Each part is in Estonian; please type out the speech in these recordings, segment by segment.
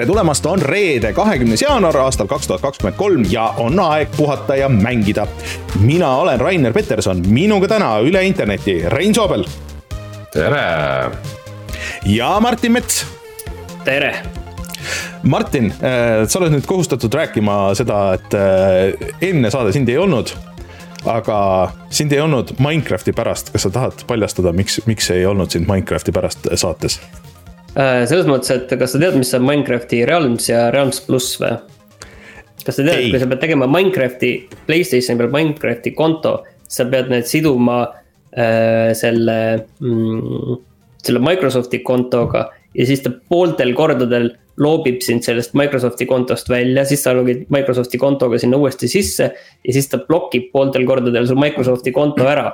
tere tulemast, on reede, kahekümnes jaanuar aastal kaks tuhat kakskümmend kolm ja on aeg puhata ja mängida. mina olen Rainer Peterson, minuga täna üle interneti Rein Soobel. tere. ja Martin Mets. tere. Martin, äh, sa oled nüüd kohustatud rääkima seda, et äh, enne saade sind ei olnud aga sind ei olnud Minecrafti pärast, kas sa tahad paljastada, miks, miks ei olnud sind Minecrafti pärast saates? Äh, selles mõttes, et kas sa tead, mis on Minecrafti Realms ja Realms pluss või? kas sa tead, kui sa pead tegema Minecrafti, Playstationi peal Minecrafti konto, sa pead need siduma äh, selle mm,, selle Microsofti kontoga. ja siis ta pooltel kordadel loobib sind sellest Microsofti kontost välja, siis sa logid Microsofti kontoga sinna uuesti sisse. ja siis ta blokib pooltel kordadel su Microsofti konto ära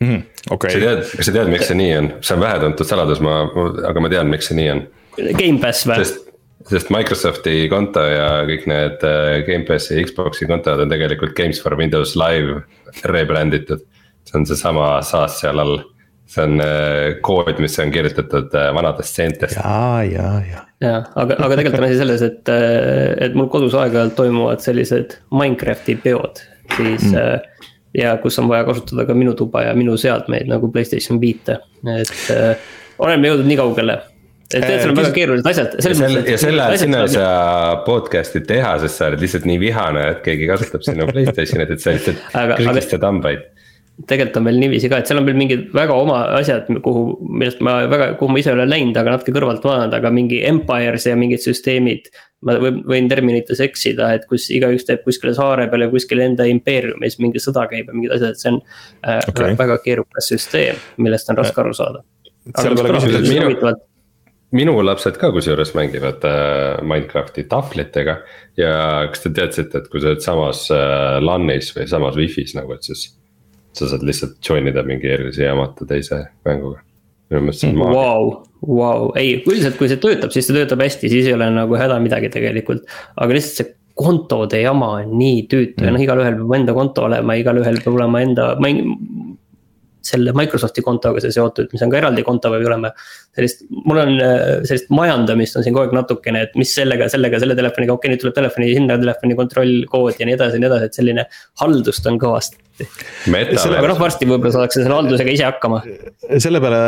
mm. Okay. kas sa tead, kas sa tead, miks see nii on, see on vähetuntud saladus, ma, aga ma tean, miks see nii on. Gamepass või? sest, sest Microsofti konto ja kõik need äh, Gamepassi ja Xbox'i kontod on tegelikult Games for Windows Live rebrand itud. see on seesama SaaS seal all, see on äh, kood, mis on kirjutatud äh, vanadest seentest. ja, ja, ja. jah, aga, aga tegelikult on asi selles, et, et mul kodus aeg-ajalt toimuvad sellised Minecrafti peod, siis mm ja kus on vaja kasutada ka minu tuba ja minu seadmeid nagu Playstation viite, et äh, oleme jõudnud nii kaugele et tead, sul on väga keerulised asjad. ja selle, ja selle, sinna ei saa podcast'i teha, sest sa oled lihtsalt nii vihane, et keegi kasutab sinu Playstationit, et sa lihtsalt krigistad hambaid tegelikult on meil niiviisi ka, et seal on veel mingid väga oma asjad, kuhu, millest ma väga, kuhu ma ise olen läinud, aga natuke kõrvalt vaadanud, aga mingi empires ja mingid süsteemid. ma võin, võin terminites eksida, et kus igaüks teeb kuskile saare peal ja kuskil enda impeeriumis mingi sõda käib ja mingid asjad, et see on äh, okay. väga keerukas süsteem, millest on raske aru saada. Minu, minu lapsed ka kusjuures mängivad äh, Minecrafti tahvlitega ja kas te teadsite, et kui sa oled samas äh, LAN-is või samas wifi's nagu, et siis sa saad lihtsalt join ida mingi erilise jaamata teise mänguga. Vau, vau, ei üldiselt, kui see töötab, siis see töötab hästi, siis ei ole nagu häda midagi tegelikult. aga lihtsalt see kontode jama on nii tüütu mm. ja noh, igalühel peab enda konto olema, igalühel peab olema enda, selle Microsofti kontoga see seotud, mis on ka eraldi konto peab olema. sellist, mul on äh, sellist majandamist on siin kogu aeg natukene, et mis sellega, sellega, selle telefoniga, okei okay,, nüüd tuleb telefoni hinna, telefoni kontrollkood ja nii edasi ja nii edasi, et selline haldust on kõvasti aga noh, varsti võib-olla saadakse selle haldusega ise hakkama. selle peale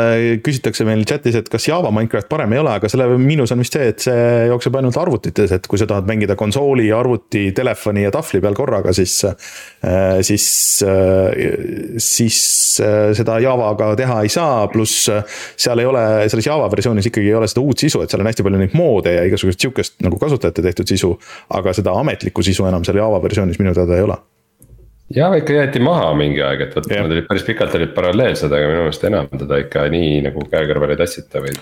küsitakse meil chat'is, et kas Java Minecraft parem ei ole, aga selle miinus on vist see, et see jookseb ainult arvutites, et kui sa tahad mängida konsooli, arvuti, telefoni ja tahvli peal korraga, siis. Äh, siis, äh, siis äh, seda Javaga teha ei saa, pluss seal ei ole, selles Java versioonis ikkagi ei ole seda uut sisu, et seal on hästi palju neid moode ja igasugust sihukest nagu kasutajate tehtud sisu. aga seda ametlikku sisu enam seal Java versioonis minu teada ei ole jah, ikka jäeti maha mingi aeg, et vot nad olid päris pikalt olid paralleelsed, aga minu meelest enam teda ikka nii nagu käe kõrval ei tassita või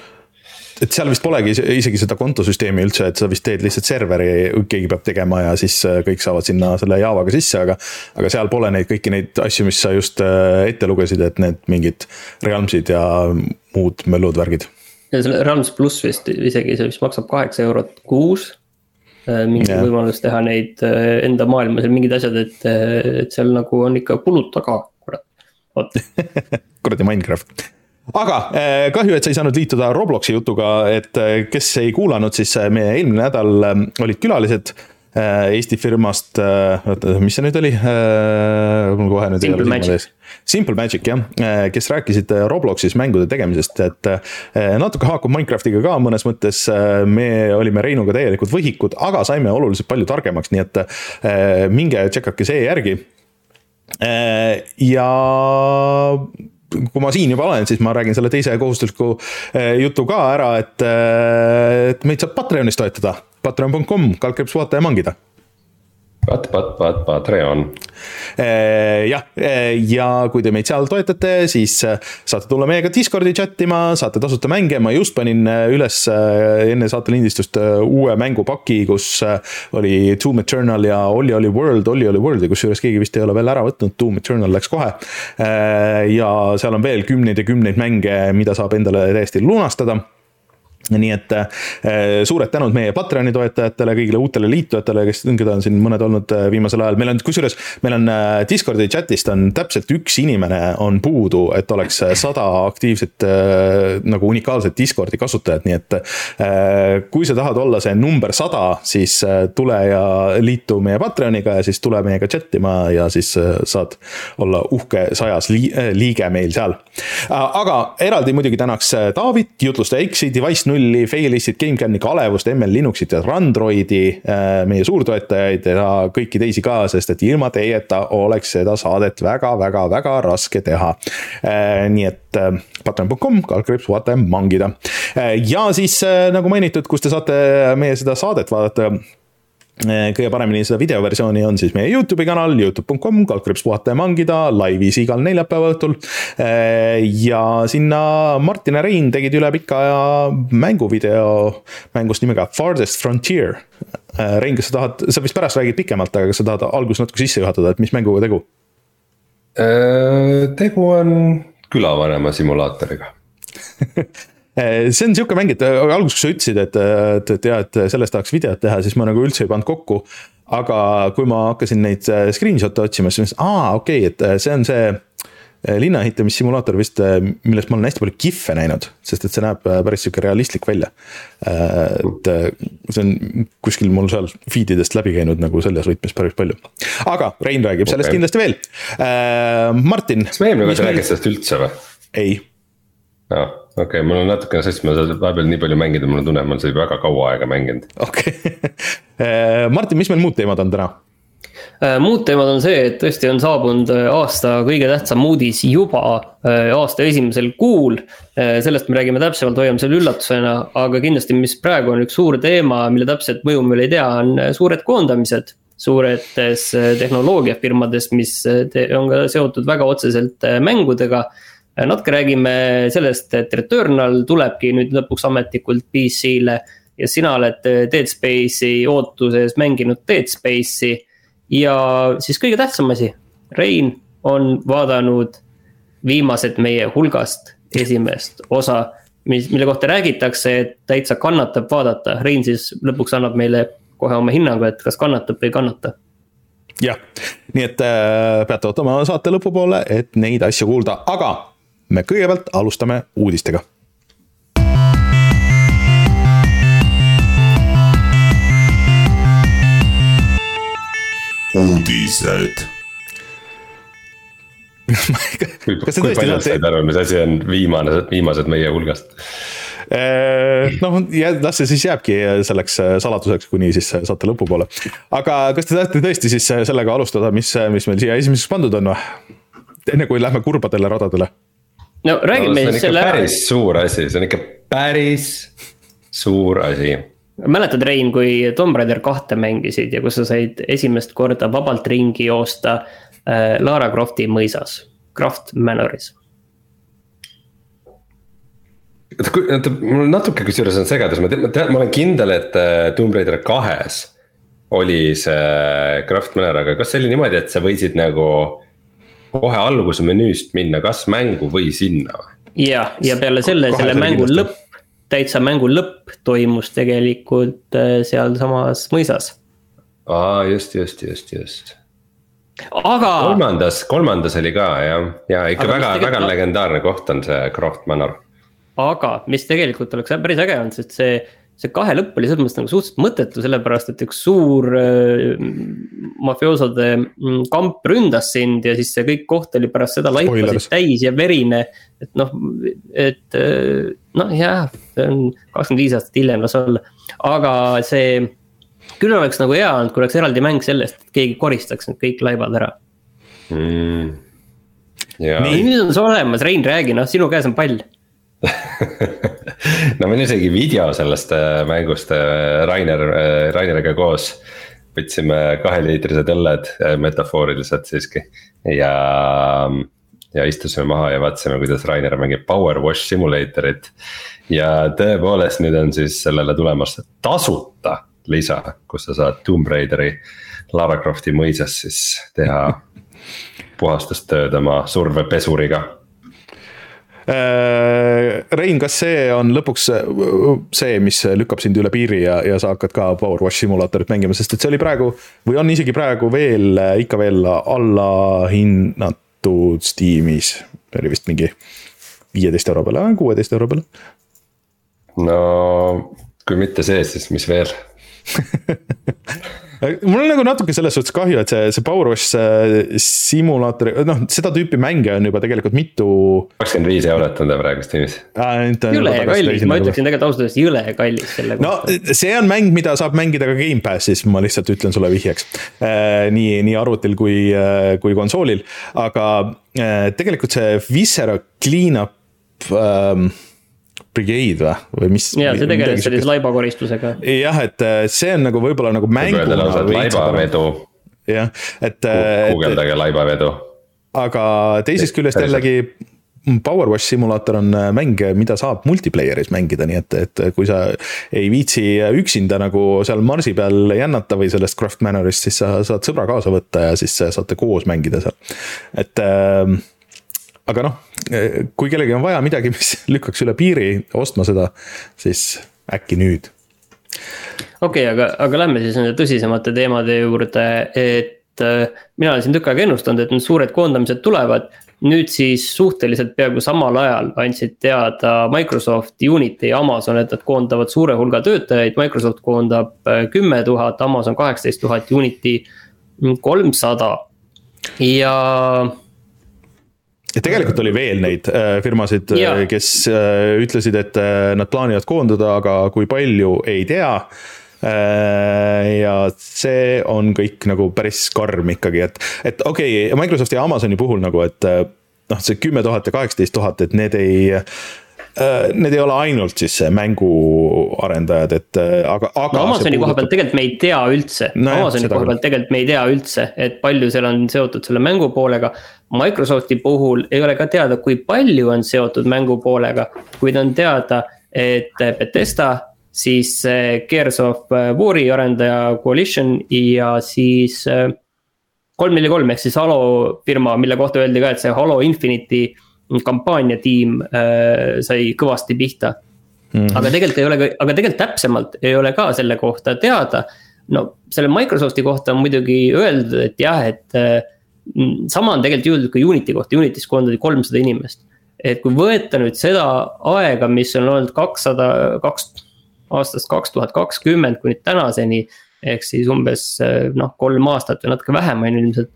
et seal vist polegi isegi seda kontosüsteemi üldse, et sa vist teed lihtsalt serveri, keegi peab tegema ja siis äh, kõik saavad sinna selle Javaga sisse, aga. aga seal pole neid kõiki neid asju, mis sa just äh, ette lugesid, et need mingid Realmsid ja muud möllud, värgid. ja selle Realms pluss vist isegi see vist maksab kaheksa eurot kuus mingi yeah. võimalus teha neid äh, enda maailmas ja mingid asjad, et, äh, et seal nagu on ikka kulud taga, kurat, vot. Kuradi Minecraft. Aga kahju, et sa ei saanud liituda Robloksi jutuga, et kes ei kuulanud, siis meie eelmine nädal olid külalised. Äh, Eesti firmast, äh, oota, mis see nüüd oli? Äh, mul kohe nüüd Simple ei ole silmade ees. Simple Magic jah, kes rääkisid Robloxis mängude tegemisest, et natuke haakub Minecraftiga ka mõnes mõttes. me olime Reinuga täielikult võhikud, aga saime oluliselt palju targemaks, nii et minge tšekkake see järgi. ja kui ma siin juba olen, siis ma räägin selle teise kohustusliku jutu ka ära, et, et meid saab Patreonis toetada patreon.com, kaldkriips vaata ja mangida. Pat, pat, pat, Patreon. Eh, jah, eh, ja kui te meid seal toetate, siis eh, saate tulla meiega Discordi chat ima, saate tasuta mänge, ma just panin üles enne saate lindistust uue mängupaki, kus oli Doom Eternal ja Olli oli World, Olli oli World'i, kusjuures keegi vist ei ole veel ära võtnud, Doom Eternal läks kohe. ja seal on veel kümneid ja kümneid mänge, mida saab endale täiesti lunastada nii et äh, suured tänud meie Patreoni toetajatele, kõigile uutele liitujatele, kes, keda on siin mõned olnud äh, viimasel ajal, meil on, kusjuures meil on äh, Discordi chat'ist on täpselt üks inimene on puudu, et oleks sada aktiivset nagu unikaalset Discordi kasutajat, nii et kui sa tahad olla see number sada, siis tule ja liitu meie Patreoniga ja siis tule meiega chat ima ja siis saad olla uhke sajas liige meil seal. aga eraldi muidugi tänaks Taavit, jutlustaja X-i, Device null, nulli, Failistit, GameCami, Kalevust, ML Linuxit ja Randroidi, äh, meie suurtoetajaid ja kõiki teisi ka, sest et ilma teieta oleks seda saadet väga-väga-väga raske teha. Äh, nii et äh, patreon.com, kaldkriips, vaata ja mangida. ja siis nagu mainitud, kus te saate meie seda saadet vaadata kõige paremini seda videoversiooni on siis meie Youtube'i kanal, Youtube.com, kaldkriips puhata ja mangida, laivis igal neljapäeva õhtul. Eh, ja sinna Martin ja Rein tegid üle pika aja mänguvideo mängust nimega Farthest Frontier. Eh, Rein, kas sa tahad, sa vist pärast räägid pikemalt, aga kas sa tahad alguses natuke sisse juhatada, et mis mänguga tegu? tegu on külavanema simulaatoriga Eh, see on sihuke mäng, et äh, alguses, sa ütlesid, et, et, et jah, et sellest tahaks videot teha, siis ma nagu üldse ei pannud kokku. aga kui ma hakkasin neid äh, screenshot'e otsima, siis mõtlesin, aa, okei okay,, et äh, see on see linna ehitamissimulaator vist, millest ma olen hästi palju kihve näinud, sest et see näeb päris sihuke realistlik välja. et see on kuskil mul seal feed idest läbi käinud nagu selles võtmes päris palju. aga Rein räägib okay. sellest kindlasti veel. Martin. kas me eelmine kord rääkisime sellest üldse või? ei. aa okei okay,, mul on natukene sest, ma olen vahepeal nii palju mänginud, mul on tunne, et ma olen seda väga kaua aega mänginud. okei okay. Eh, Martin, mis meil muud teemad on täna? Eh, muud teemad on see, et tõesti on saabunud eh, aasta kõige tähtsam uudis juba aasta esimesel kuul. sellest me räägime täpsemalt, hoiame selle üllatusena, aga kindlasti, mis praegu on üks suur teema, mille täpset mõju me veel ei tea, on suured koondamised suuretes tehnoloogiafirmades, mis on ka seotud väga otseselt mängudega natuke räägime sellest, et Returnal tulebki nüüd lõpuks ametlikult PC-le. ja sina oled Dead Space'i ootuses mänginud Dead Space'i. ja siis kõige tähtsam asi, Rein on vaadanud viimased meie hulgast esimest osa. mis, mille kohta räägitakse, et täitsa kannatab vaadata, Rein siis lõpuks annab meile kohe oma hinnangu, et kas kannatab või ei kannata jah, nii et äh, peate ootama saate lõpupoole, et neid asju kuulda, aga me kõigepealt alustame uudistega. uudised kas see tõesti saab see? aru, mis asi on viimane, viimased meie hulgast? Äh, noh, las see siis jääbki selleks äh, saladuseks, kuni siis äh, saate lõpupoole. aga kas te tahate tõesti siis sellega alustada, mis, mis meil siia esimeseks pandud on või? enne kui lähme kurbadele radadele no räägime no, siis selle ära. päris suur asi, see on ikka päris suur asi. mäletad, Rein, kui Tomb Raider kahte mängisid ja kus sa said esimest korda vabalt ringi joosta äh, Lara Crofti mõisas, Croft Manoris oota, mul natuke kusjuures on segadus, ma tean, ma olen kindel, et äh, Tomb Raider kahes oli see Craft Manor, aga kas see oli niimoodi, et sa võisid nagu kohe alguse menüüst minna kas mängu või sinna. ja, ja peale selle, selle mängu lõpp, täitsa mängu lõpp toimus tegelikult äh, sealsamas mõisas. aa, just, just, just, just. aga. kolmandas, kolmandas oli ka jah, ja ikka aga väga, väga legendaarne koht on see Croft Manor. aga mis tegelikult oleks päris äge olnud, sest see see kahe lõpp oli selles mõttes nagu suhteliselt mõttetu, sellepärast et üks suur äh, mafioosode mm, kamp ründas sind ja siis see kõik koht oli pärast seda laipasid täis ja verine. et noh, et äh, noh, jah, see on kakskümmend viis aastat hiljem, las olla, aga see. küll oleks nagu hea olnud, kui oleks eraldi mäng sellest, et keegi koristaks need kõik laibad ära. Mm.. nii, nüüd on see olemas, Rein, räägi, noh, sinu käes on pall no meil on isegi video sellest äh, mängust äh, Rainer, äh, Raineriga koos. võtsime kaheliitrised õlled, metafooriliselt siiski ja, ja istusime maha ja vaatasime, kuidas Rainer mängib Power Wash Simulatorit. ja tõepoolest, nüüd on siis sellele tulemas tasuta lisa, kus sa saad Tomb Raideri Lara Crofti mõisas siis teha puhastustööd oma survepesuriga Rein, kas see on lõpuks see, mis lükkab sind üle piiri ja, ja sa hakkad ka Power Wash simulaatorit mängima, sest et see oli praegu või on isegi praegu veel, ikka veel allahinnatud Steamis. oli vist mingi viieteist euro peale, kuueteist euro peale. no kui mitte see, siis mis veel mul on nagu natuke selles suhtes kahju, et see, see Powerwash simulaator, noh, seda tüüpi mänge on juba tegelikult mitu. kakskümmend viis eurot on ta praegu Steamis. jõle kallis, ma ütleksin tegelikult ausalt öeldes jõle kallis selle kohta. no see on mäng, mida saab mängida ka Gamepassis, ma lihtsalt ütlen sulle vihjeks. Äh, nii, nii arvutil kui, äh, kui konsoolil, aga äh, tegelikult see Viscera clean-up ähm, Brigade või, või mis? ja see tegeles sellise laibakoristusega. jah, et äh, see on nagu võib-olla nagu mänguna. laibavedu. jah, et. guugeldage laibavedu. aga teisest küljest jällegi Power Wash simulaator on äh, mäng, mida saab multiplayer'is mängida, nii et, et kui sa ei viitsi üksinda nagu seal marsi peal jännata või sellest Craft Manorist, siis sa saad sõbra kaasa võtta ja siis saate koos mängida seal. et äh, aga noh, kui kellelgi on vaja midagi, mis lükkaks üle piiri ostma seda, siis äkki nüüd. okei okay,, aga, aga lähme siis nende tõsisemate teemade juurde, et äh, mina olen siin tükk aega ennustanud, et need suured koondamised tulevad. nüüd siis suhteliselt peaaegu samal ajal andsid teada Microsoft, Unity ja Amazon, et nad koondavad suure hulga töötajaid, Microsoft koondab äh, kümme tuhat, Amazon kaheksateist tuhat, Unity kolmsada ja ja tegelikult oli veel neid äh, firmasid, äh, kes äh, ütlesid, et nad plaanivad koondada, aga kui palju, ei tea. ja see on kõik nagu päris karm ikkagi, et, et okei okay,, Microsofti ja Amazoni puhul nagu, et noh, see kümme tuhat ja kaheksateist tuhat, et need ei need ei ole ainult siis mänguarendajad, et äh, aga, aga. no Amazoni koha pealt tegelikult me ei tea üldse no, Amazoni koha pealt tegelikult me ei tea üldse, et palju seal on seotud selle mängu poolega. Microsofti puhul ei ole ka teada, kui palju on seotud mängu poolega, kuid on teada, et Betesta siis Gears of War'i arendaja Coalition ja siis kolm neli kolm ehk siis Halo firma, mille kohta öeldi ka, et see Halo Infinite'i kampaaniatiim äh, sai kõvasti pihta mm. -hmm. aga tegelikult ei ole, aga tegelikult täpsemalt ei ole ka selle kohta teada. no selle Microsofti kohta on muidugi öeldud, et jah, et äh, sama on tegelikult juhtunud ka Unity kohta, Unity's koondati kolmsada inimest. et kui võtta nüüd seda aega, mis on olnud kakssada, kaks, aastast kaks tuhat kakskümmend kuni tänaseni. ehk siis umbes äh, noh, kolm aastat või natuke vähem on ilmselt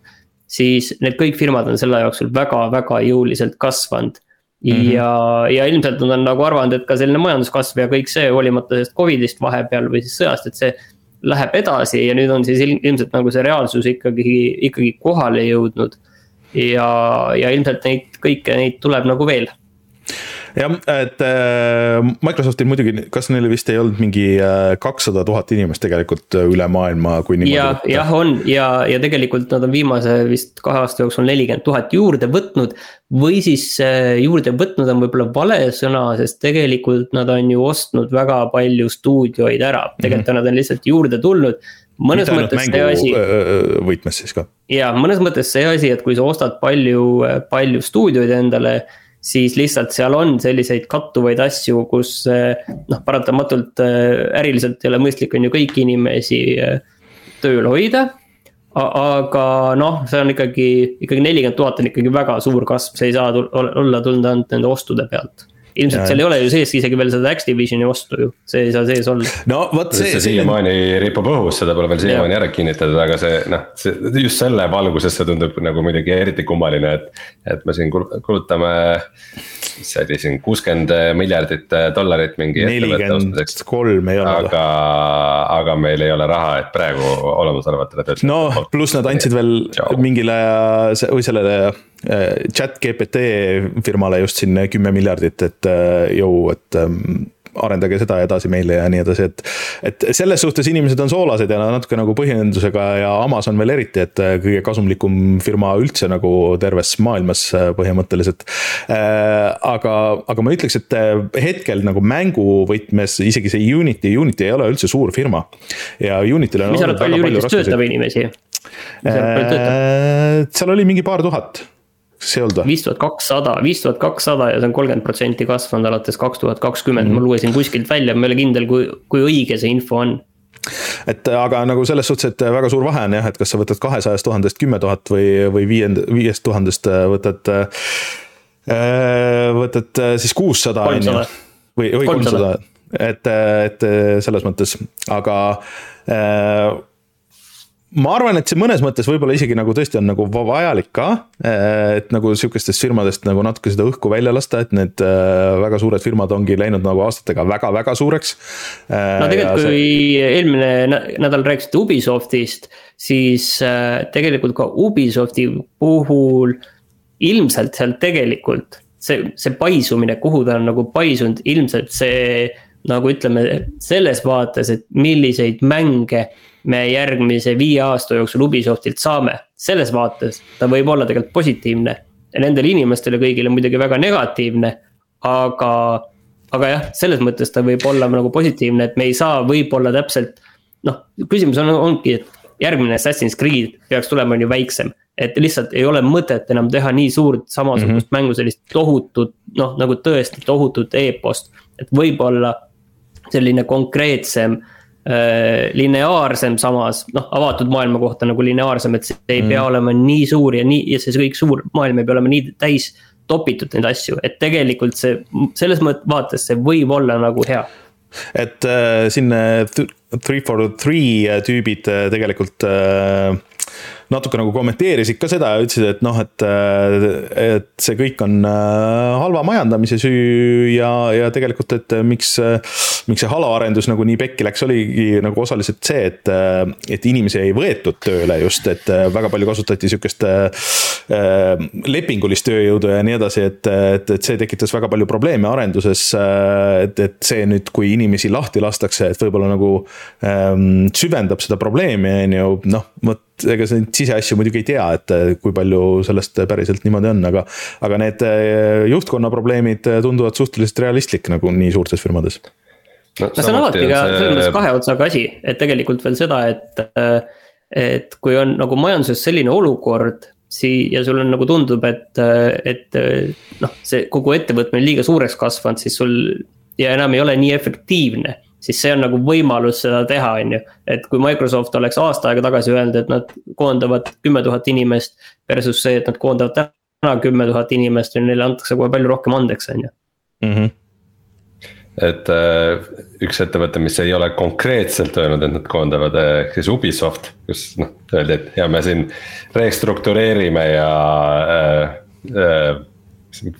siis need kõik firmad on selle jooksul väga-väga jõuliselt kasvanud mm. -hmm. ja, ja ilmselt nad on nagu arvanud, et ka selline majanduskasv ja kõik see, hoolimata sellest Covidist vahepeal või siis sõjast, et see. Läheb edasi ja nüüd on siis ilmselt nagu see reaalsus ikkagi, ikkagi kohale jõudnud. ja, ja ilmselt neid kõike neid tuleb nagu veel jah, et äh, Microsoftil muidugi, kas neil vist ei olnud mingi äh, kakssada tuhat inimest tegelikult äh, üle maailma, kui niimoodi ja, võtta? jah, on ja, ja tegelikult nad on viimase vist kahe aasta jooksul nelikümmend tuhat juurde võtnud. või siis juurde võtnud on võib-olla vale sõna, sest tegelikult nad on ju ostnud väga palju stuudioid ära, tegelikult mm -hmm. nad on lihtsalt juurde tulnud mõnes Mitte mõttes see asi. võtmes siis ka. ja mõnes mõttes see asi, et kui sa ostad palju, palju stuudioid endale siis lihtsalt seal on selliseid kattuvaid asju, kus eh, noh, paratamatult eh, äriliselt ei ole mõistlik, on ju kõiki inimesi eh, tööl hoida. aga noh, see on ikkagi, ikkagi nelikümmend tuhat on ikkagi väga suur kasv, see ei saa olla tulnud ainult nende ostude pealt ilmselt ja, seal ei ole ju sees isegi veel seda Activisioni ostu ju, see ei saa sees olla. no vot see. see siiamaani ripub õhus, seda pole veel siiamaani ära kinnitatud, aga see noh, see just selle valguses see tundub nagu muidugi eriti kummaline, et. et me siin kulutame, mis see oli siin kuuskümmend miljardit dollarit mingi. nelikümmend kolm ei ole. aga, aga meil ei ole raha, et praegu olemasolevatele töötajatele. no pluss nad andsid veel Ciao. mingile või sellele Äh, chat GPT firmale just siin kümme miljardit, et äh, jõu, et ähm, arendage seda edasi meile ja nii edasi, et. et selles suhtes inimesed on soolased ja natuke nagu põhjendusega ja Amazon veel eriti, et äh, kõige kasumlikum firma üldse nagu terves maailmas põhimõtteliselt. aga, aga ma ütleks, et hetkel nagu mänguvõtmes isegi see Unity, Unity ei ole üldse suur firma. ja Unityl on. mis sa arvad, palju Unity's töötab inimesi? seal oli mingi paar tuhat kas ei olnud või? viis tuhat kakssada, viis tuhat kakssada ja see on kolmkümmend protsenti kasvanud alates kaks tuhat kakskümmend, ma lugesin kuskilt välja, ma ei ole kindel, kui, kui õige see info on. Et aga nagu selles suhtes, et väga suur vahe on jah, et kas sa võtad kahesajast tuhandest kümme tuhat või, või viiend-, viiest tuhandest võtad. võtad siis kuussada on ju, või, või kolmsada, et, et selles mõttes, aga ma arvan, et see mõnes mõttes võib-olla isegi nagu tõesti on nagu vajalik ka, et nagu sihukestest firmadest nagu natuke seda õhku välja lasta, et need äh, väga suured firmad ongi läinud nagu aastatega väga-väga suureks. no tegelikult, kui see... eelmine nädal rääkisite Ubisoftist, siis tegelikult ka Ubisofti puhul ilmselt seal tegelikult see, see paisumine, kuhu ta on nagu paisunud, ilmselt see nagu ütleme selles vaates, et milliseid mänge me järgmise viie aasta jooksul Ubisoftilt saame. selles vaates ta võib olla tegelikult positiivne ja nendele inimestele kõigile muidugi väga negatiivne, aga. aga jah, selles mõttes ta võib olla nagu positiivne, et me ei saa võib-olla täpselt. noh, küsimus on, ongi, et järgmine Assassin's Creed peaks tulema on ju väiksem. et lihtsalt ei ole mõtet enam teha nii suurt samasugust mm -hmm. mängu, sellist tohutut, noh nagu tõesti tohutut e-post. et võib-olla selline konkreetsem Äh, lineaarsem samas, noh, avatud maailma kohta nagu lineaarsem, et see ei mm. pea olema nii suur ja nii ja see kõik suur maailm ei pea olema nii täis topitud neid asju, et tegelikult see, selles mõttes vaates see võib olla nagu hea. et äh, siin äh, three for three äh, tüübid tegelikult äh, natuke nagu kommenteerisid ka seda ja ütlesid, et noh, et, et see kõik on äh, halva majandamise süü ja, ja tegelikult, et miks, miks see Halo arendus nagu nii pekki läks, oligi nagu osaliselt see, et, et inimesi ei võetud tööle just, et väga palju kasutati sihukest äh, lepingulist tööjõudu ja nii edasi, et, et, et see tekitas väga palju probleeme arenduses. et, et see nüüd, kui inimesi lahti lastakse, et võib-olla nagu ähm, süvendab seda probleemi, on ju, noh, vot ega sa neid siseasju muidugi ei tea, et kui palju sellest päriselt niimoodi on, aga. aga need eh, juhtkonna probleemid tunduvad suhteliselt realistlik nagu nii suurtes firmades. no see on alati ka selles mõttes kahe otsaga asi, et tegelikult veel seda, et, et kui on nagu majanduses selline olukord sii- ja sul on nagu tundub, et, et noh, see kogu ettevõtmine liiga suureks kasvanud, siis sul ja enam ei ole nii efektiivne siis see on nagu võimalus seda teha, on ju. et kui Microsoft oleks aasta aega tagasi öelnud, et nad koondavad kümme tuhat inimest versus see, et nad koondavad täna kümme tuhat inimest ja neile antakse kohe palju rohkem andeks, on ju. Mhm. et äh, üks ettevõte, mis ei ole konkreetselt öelnud, et nad koondavad, äh, ehk siis Ubisoft, kus noh, öeldi, et ja me siin restruktureerime ja äh, äh,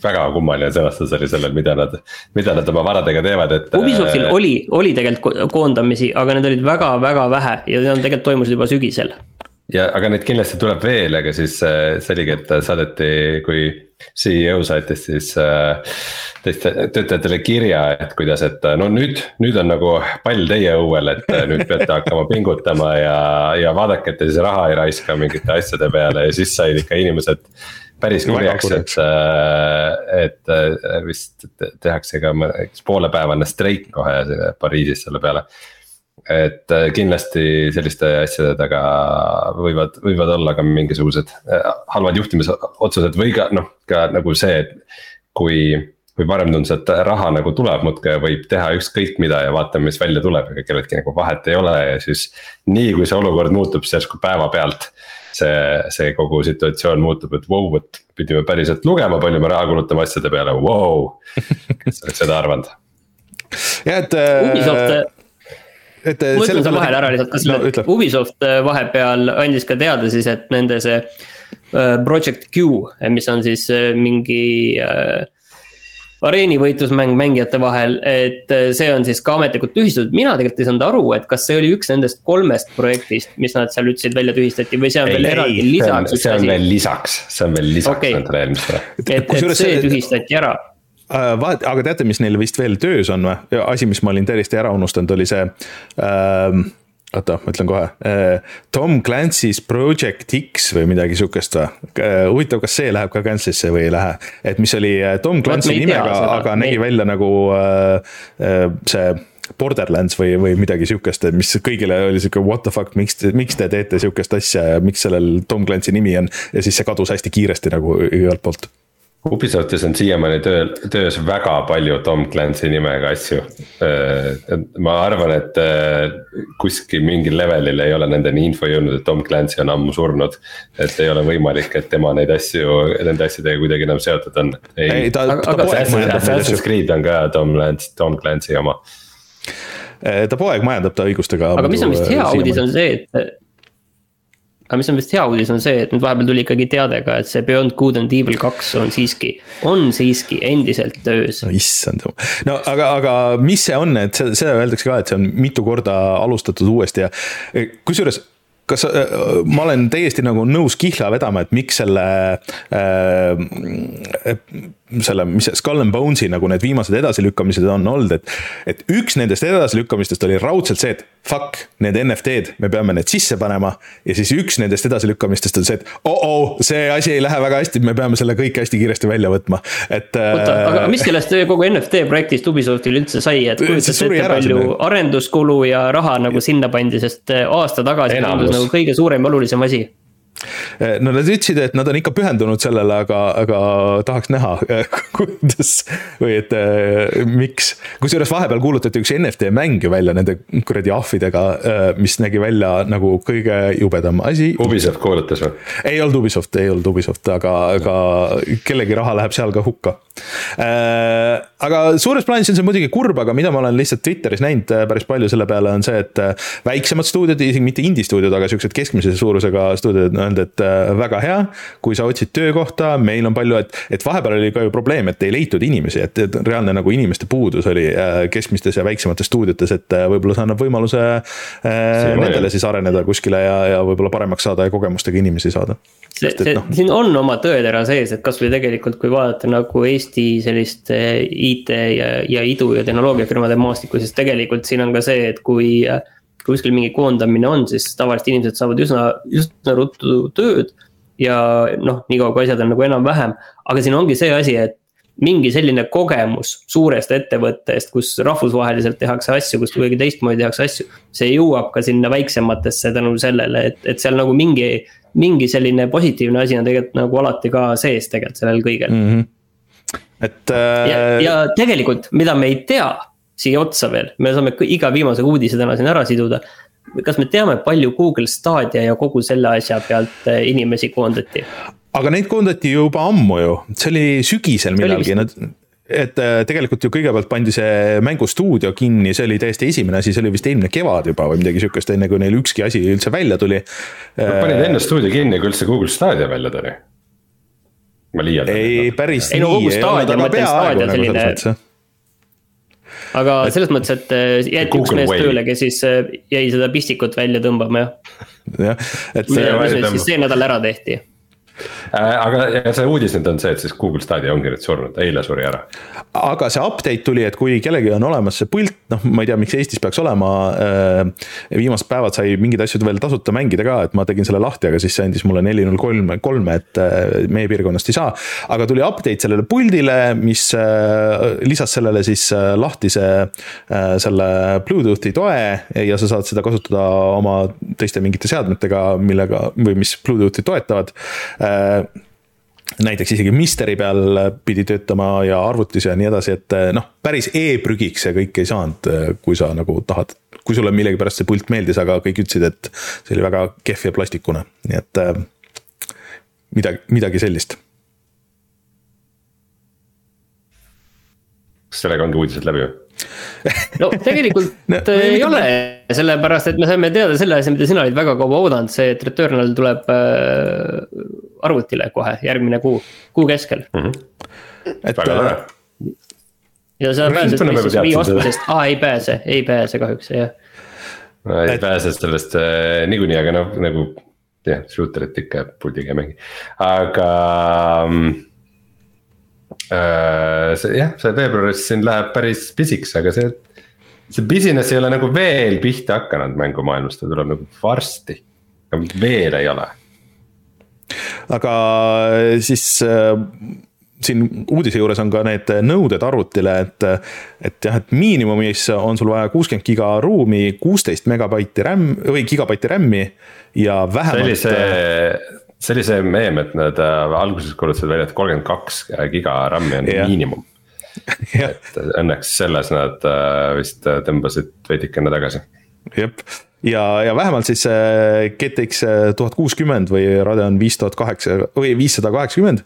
väga kummaline sõnastus oli sellel, mida nad, mida nad oma varadega teevad, et. Ubisoftil äh, oli, oli tegelikult koondamisi, aga need olid väga-väga vähe ja need tegelikult toimusid juba sügisel. ja, aga neid kindlasti tuleb veel, aga siis äh, see oligi, et saadeti, kui CEO saatis siis äh, teiste töötajatele kirja, et kuidas, et no nüüd, nüüd on nagu pall teie õuel, et nüüd peate hakkama pingutama ja, ja vaadake, et te siis raha ei raiska mingite asjade peale ja siis said ikka inimesed päris kurjaks, et, äh, et äh, vist tehakse ka poolepäevane streik kohe Pariisis selle peale. et äh, kindlasti selliste asjade taga võivad, võivad olla ka mingisugused halvad juhtimisotsused või ka noh, ka nagu see, et kui või varem tundus, et raha nagu tuleb muudkui ja võib teha ükskõik mida ja vaatame, mis välja tuleb, ega kelleltki nagu vahet ei ole ja siis. nii kui see olukord muutub, siis järsku päevapealt see, see kogu situatsioon muutub, et vau wow,, et pidime päriselt lugema, palju me raha kulutame asjade peale, vau. kes oleks seda arvanud? jah, et. Ubisoft äh, et ma ütlen selle vahele ära lihtsalt, kas no, Ubisoft äh, vahepeal andis ka teada siis, et nende see uh, Project Q, mis on siis uh, mingi uh, areenivõitlusmäng mängijate vahel, et äh, see on siis ka ametlikult tühistatud, mina tegelikult ei saanud aru, et kas see oli üks nendest kolmest projektist, mis nad seal ütlesid, välja tühistati või see on ei, veel eraldi lisaks. see on veel lisaks, see on veel lisaks okay. nendele eelmistele. et, et see tühistati ära äh, vaat-, aga teate, mis neil vist veel töös on või? asi, mis ma olin täiesti ära unustanud, oli see äh, oota, ma ütlen kohe. Äh, Tom Clancy's Project X või midagi sihukest või? Äh, huvitav, kas see läheb ka Clancy'sse või ei lähe? et mis oli äh, Tom Clancy nimega, aga nägi välja nagu see Borderlands või, või midagi sihukest, mis kõigile oli sihuke what the fuck, miks te, miks te teete sihukest asja ja miks sellel Tom Clancy nimi on. ja siis see kadus hästi kiiresti nagu igalt poolt Ubisoftis on siiamaani tööl, töös väga palju Tom Clancy nimega asju. Äh, ma arvan, et äh, kuskil mingil levelil ei ole nendeni info jõudnud, et Tom Clancy on ammu surnud. et ei ole võimalik, et tema neid asju, nende asjadega kuidagi enam seotud on. ei, ta, ta, ta poeg. Assassin's Creed on ka Tom Clancy, Tom Clancy oma äh, ta poeg majandab ta õigustega. aga mis on vist hea uudis, on see, et aga mis on vist hea uudis, on see, et nüüd vahepeal tuli ikkagi teade ka, et see Beyond Good and Evil kaks on siiski, on siiski endiselt töös. issand jumal, no aga, aga mis see on, et seda, seda öeldakse ka, et see on mitu korda alustatud uuesti ja kusjuures kas äh, ma olen täiesti nagu nõus kihla vedama, et miks selle äh,, selle, mis see Skull and Bones'i nagu need viimased edasilükkamised on olnud, et. et üks nendest edasilükkamistest oli raudselt see, et fuck, need NFT-d, me peame need sisse panema. ja siis üks nendest edasilükkamistest on see, et oh-oh, see asi ei lähe väga hästi, me peame selle kõik hästi kiiresti välja võtma, et. oota, aga mis sellest kogu NFT projektist Ubisoftil üldse sai, et kujutate ette palju arenduskulu ja raha nagu sinna pandi, sest aasta tagasi tundus nagu kõige suurem ja olulisem asi no nad ütlesid, et nad on ikka pühendunud sellele, aga, aga tahaks näha, kuidas või et äh, miks. kusjuures vahepeal kuulutati üks NFT mäng ju välja nende kuradi ahvidega äh,, mis nägi välja nagu kõige jubedam asi. Ubisoft kuulutas või? ei olnud Ubisoft, ei olnud Ubisoft, aga, aga kellegi raha läheb seal ka hukka äh,. aga suures plaanis on see muidugi kurb, aga mida ma olen lihtsalt Twitteris näinud päris palju selle peale, on see, et väiksemad stuudiod, isegi mitte indie stuudiod, aga siuksed keskmise suurusega stuudiod öelnud, et äh, väga hea. kui sa otsid töökohta, meil on palju, et, et vahepeal oli ka ju probleem, et ei leitud inimesi, et, et reaalne nagu inimeste puudus oli äh, keskmistes ja väiksemates stuudiotes, et äh, võib-olla see annab võimaluse nendele siis areneda kuskile ja, ja võib-olla paremaks saada ja kogemustega inimesi saada. see, see no., siin on oma tõetera sees, et kasvõi tegelikult, kui vaadata nagu Eesti sellist IT ja, ja idu ja tehnoloogiafirmade maastikku, siis tegelikult siin on ka see, et kui kui kuskil mingi koondamine on, siis tavaliselt inimesed saavad üsna, üsna ruttu tööd. ja noh, niikaua kui asjad on nagu enam-vähem, aga siin ongi see asi, et mingi selline kogemus suurest ettevõttest, kus rahvusvaheliselt tehakse asju, kus kuidagi teistmoodi tehakse asju. see jõuab ka sinna väiksematesse tänu sellele, et, et seal nagu mingi, mingi selline positiivne asi on tegelikult nagu alati ka sees tegelikult sellel kõigel mm. -hmm. et äh.... ja, ja tegelikult, mida me ei tea siia otsa veel, me saame iga viimase uudise täna siin ära siduda. kas me teame, palju Google Stadia ja kogu selle asja pealt eh, inimesi koondati? aga neid koondati juba ammu ju, see oli sügisel millalgi, nad et eh, tegelikult ju kõigepealt pandi see mängustuudio kinni, see oli täiesti esimene asi, see oli vist eelmine kevad juba või midagi sihukest, enne kui neil ükski asi üldse välja tuli. Nad panid enne stuudio kinni, kui üldse Google Stadia välja tuli. ma liialdan. ei, päris ei, nii. ei no Google Stadia, ma mõtlen Stadia nagu selline aga selles mõttes, et äh, jäeti üks mees tööle, kes siis äh, jäi seda pistikut välja tõmbama, jah. jah, et. see, siis see nädal ära tehti aga see uudis nüüd on see, et siis Google Stadia ongi nüüd surnud, eile suri ära. aga see update tuli, et kui kellelgi on olemas see pult, noh, ma ei tea, miks Eestis peaks olema. Äh, viimased päevad sai mingeid asju veel tasuta mängida ka, et ma tegin selle lahti, aga siis see andis mulle neli null kolm, kolme, et äh, meie piirkonnast ei saa. aga tuli update sellele puldile, mis lisas sellele siis lahtise selle Bluetoothi toe ja sa saad seda kasutada oma teiste mingite seadmetega, millega või mis Bluetoothi toetavad Äh, näiteks isegi Misteri peal pidi töötama ja arvutis ja nii edasi, et äh, noh, päris e-prügiks see kõik ei saanud, äh, kui sa nagu tahad. kui sulle millegipärast see pult meeldis, aga kõik ütlesid, et see oli väga kehv ja plastikune, nii et midagi, midagi sellist. kas sellega ongi uudised läbi või? No tegelikult no, ei ole, sellepärast et me saime teada selle asja, mida sina olid väga kaua oodanud, see, et Returnal tuleb äh, arvutile kohe järgmine kuu, kuu keskel mm. -hmm. et. väga tore. ja sa pääsed Wii ostmisest, aa ei pääse, ei pääse kahjuks jah. no ei et... pääse sellest äh, niikuinii, aga noh, nagu jah, shooter'it ikka puldiga ei mängi, aga Äh, see jah, see veebruaris siin läheb päris pisiks, aga see. see business ei ole nagu veel pihta hakanud mängumaailmas, ta tuleb nagu varsti, veel ei ole. aga siis äh, siin uudise juures on ka need nõuded arvutile, et, et jah, et miinimumis on sul vaja kuuskümmend giga ruumi, kuusteist megabaiti RAM või gigabaiti RAM-i ja vähemalt. see oli see, see oli see meem, et nad äh, alguses kuulutasid välja, et kolmkümmend kaks giga RAM-i on yeah. miinimum et õnneks selles nad äh, vist tõmbasid veidikene tagasi. jep, ja, ja vähemalt siis GTX tuhat kuuskümmend või Radeon viis tuhat kaheksa või viissada kaheksakümmend.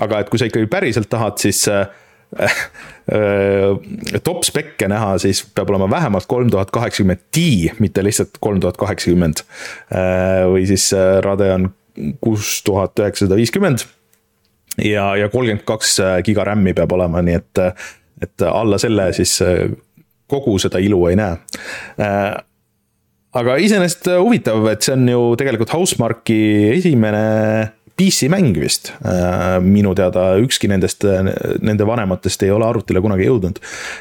aga et kui sa ikkagi päriselt tahad, siis äh, äh, top spekke näha, siis peab olema vähemalt kolm tuhat kaheksakümmend Ti, mitte lihtsalt kolm tuhat kaheksakümmend. Äh, või siis Radeon kuus tuhat üheksasada viiskümmend. ja, ja kolmkümmend kaks giga RAM-i peab olema, nii et, et alla selle siis kogu seda ilu ei näe aga iseenesest äh, huvitav, et see on ju tegelikult Housemarque'i esimene PC-mäng vist. Äh, minu teada ükski nendest, äh, nende vanematest ei ole arvutile kunagi jõudnud.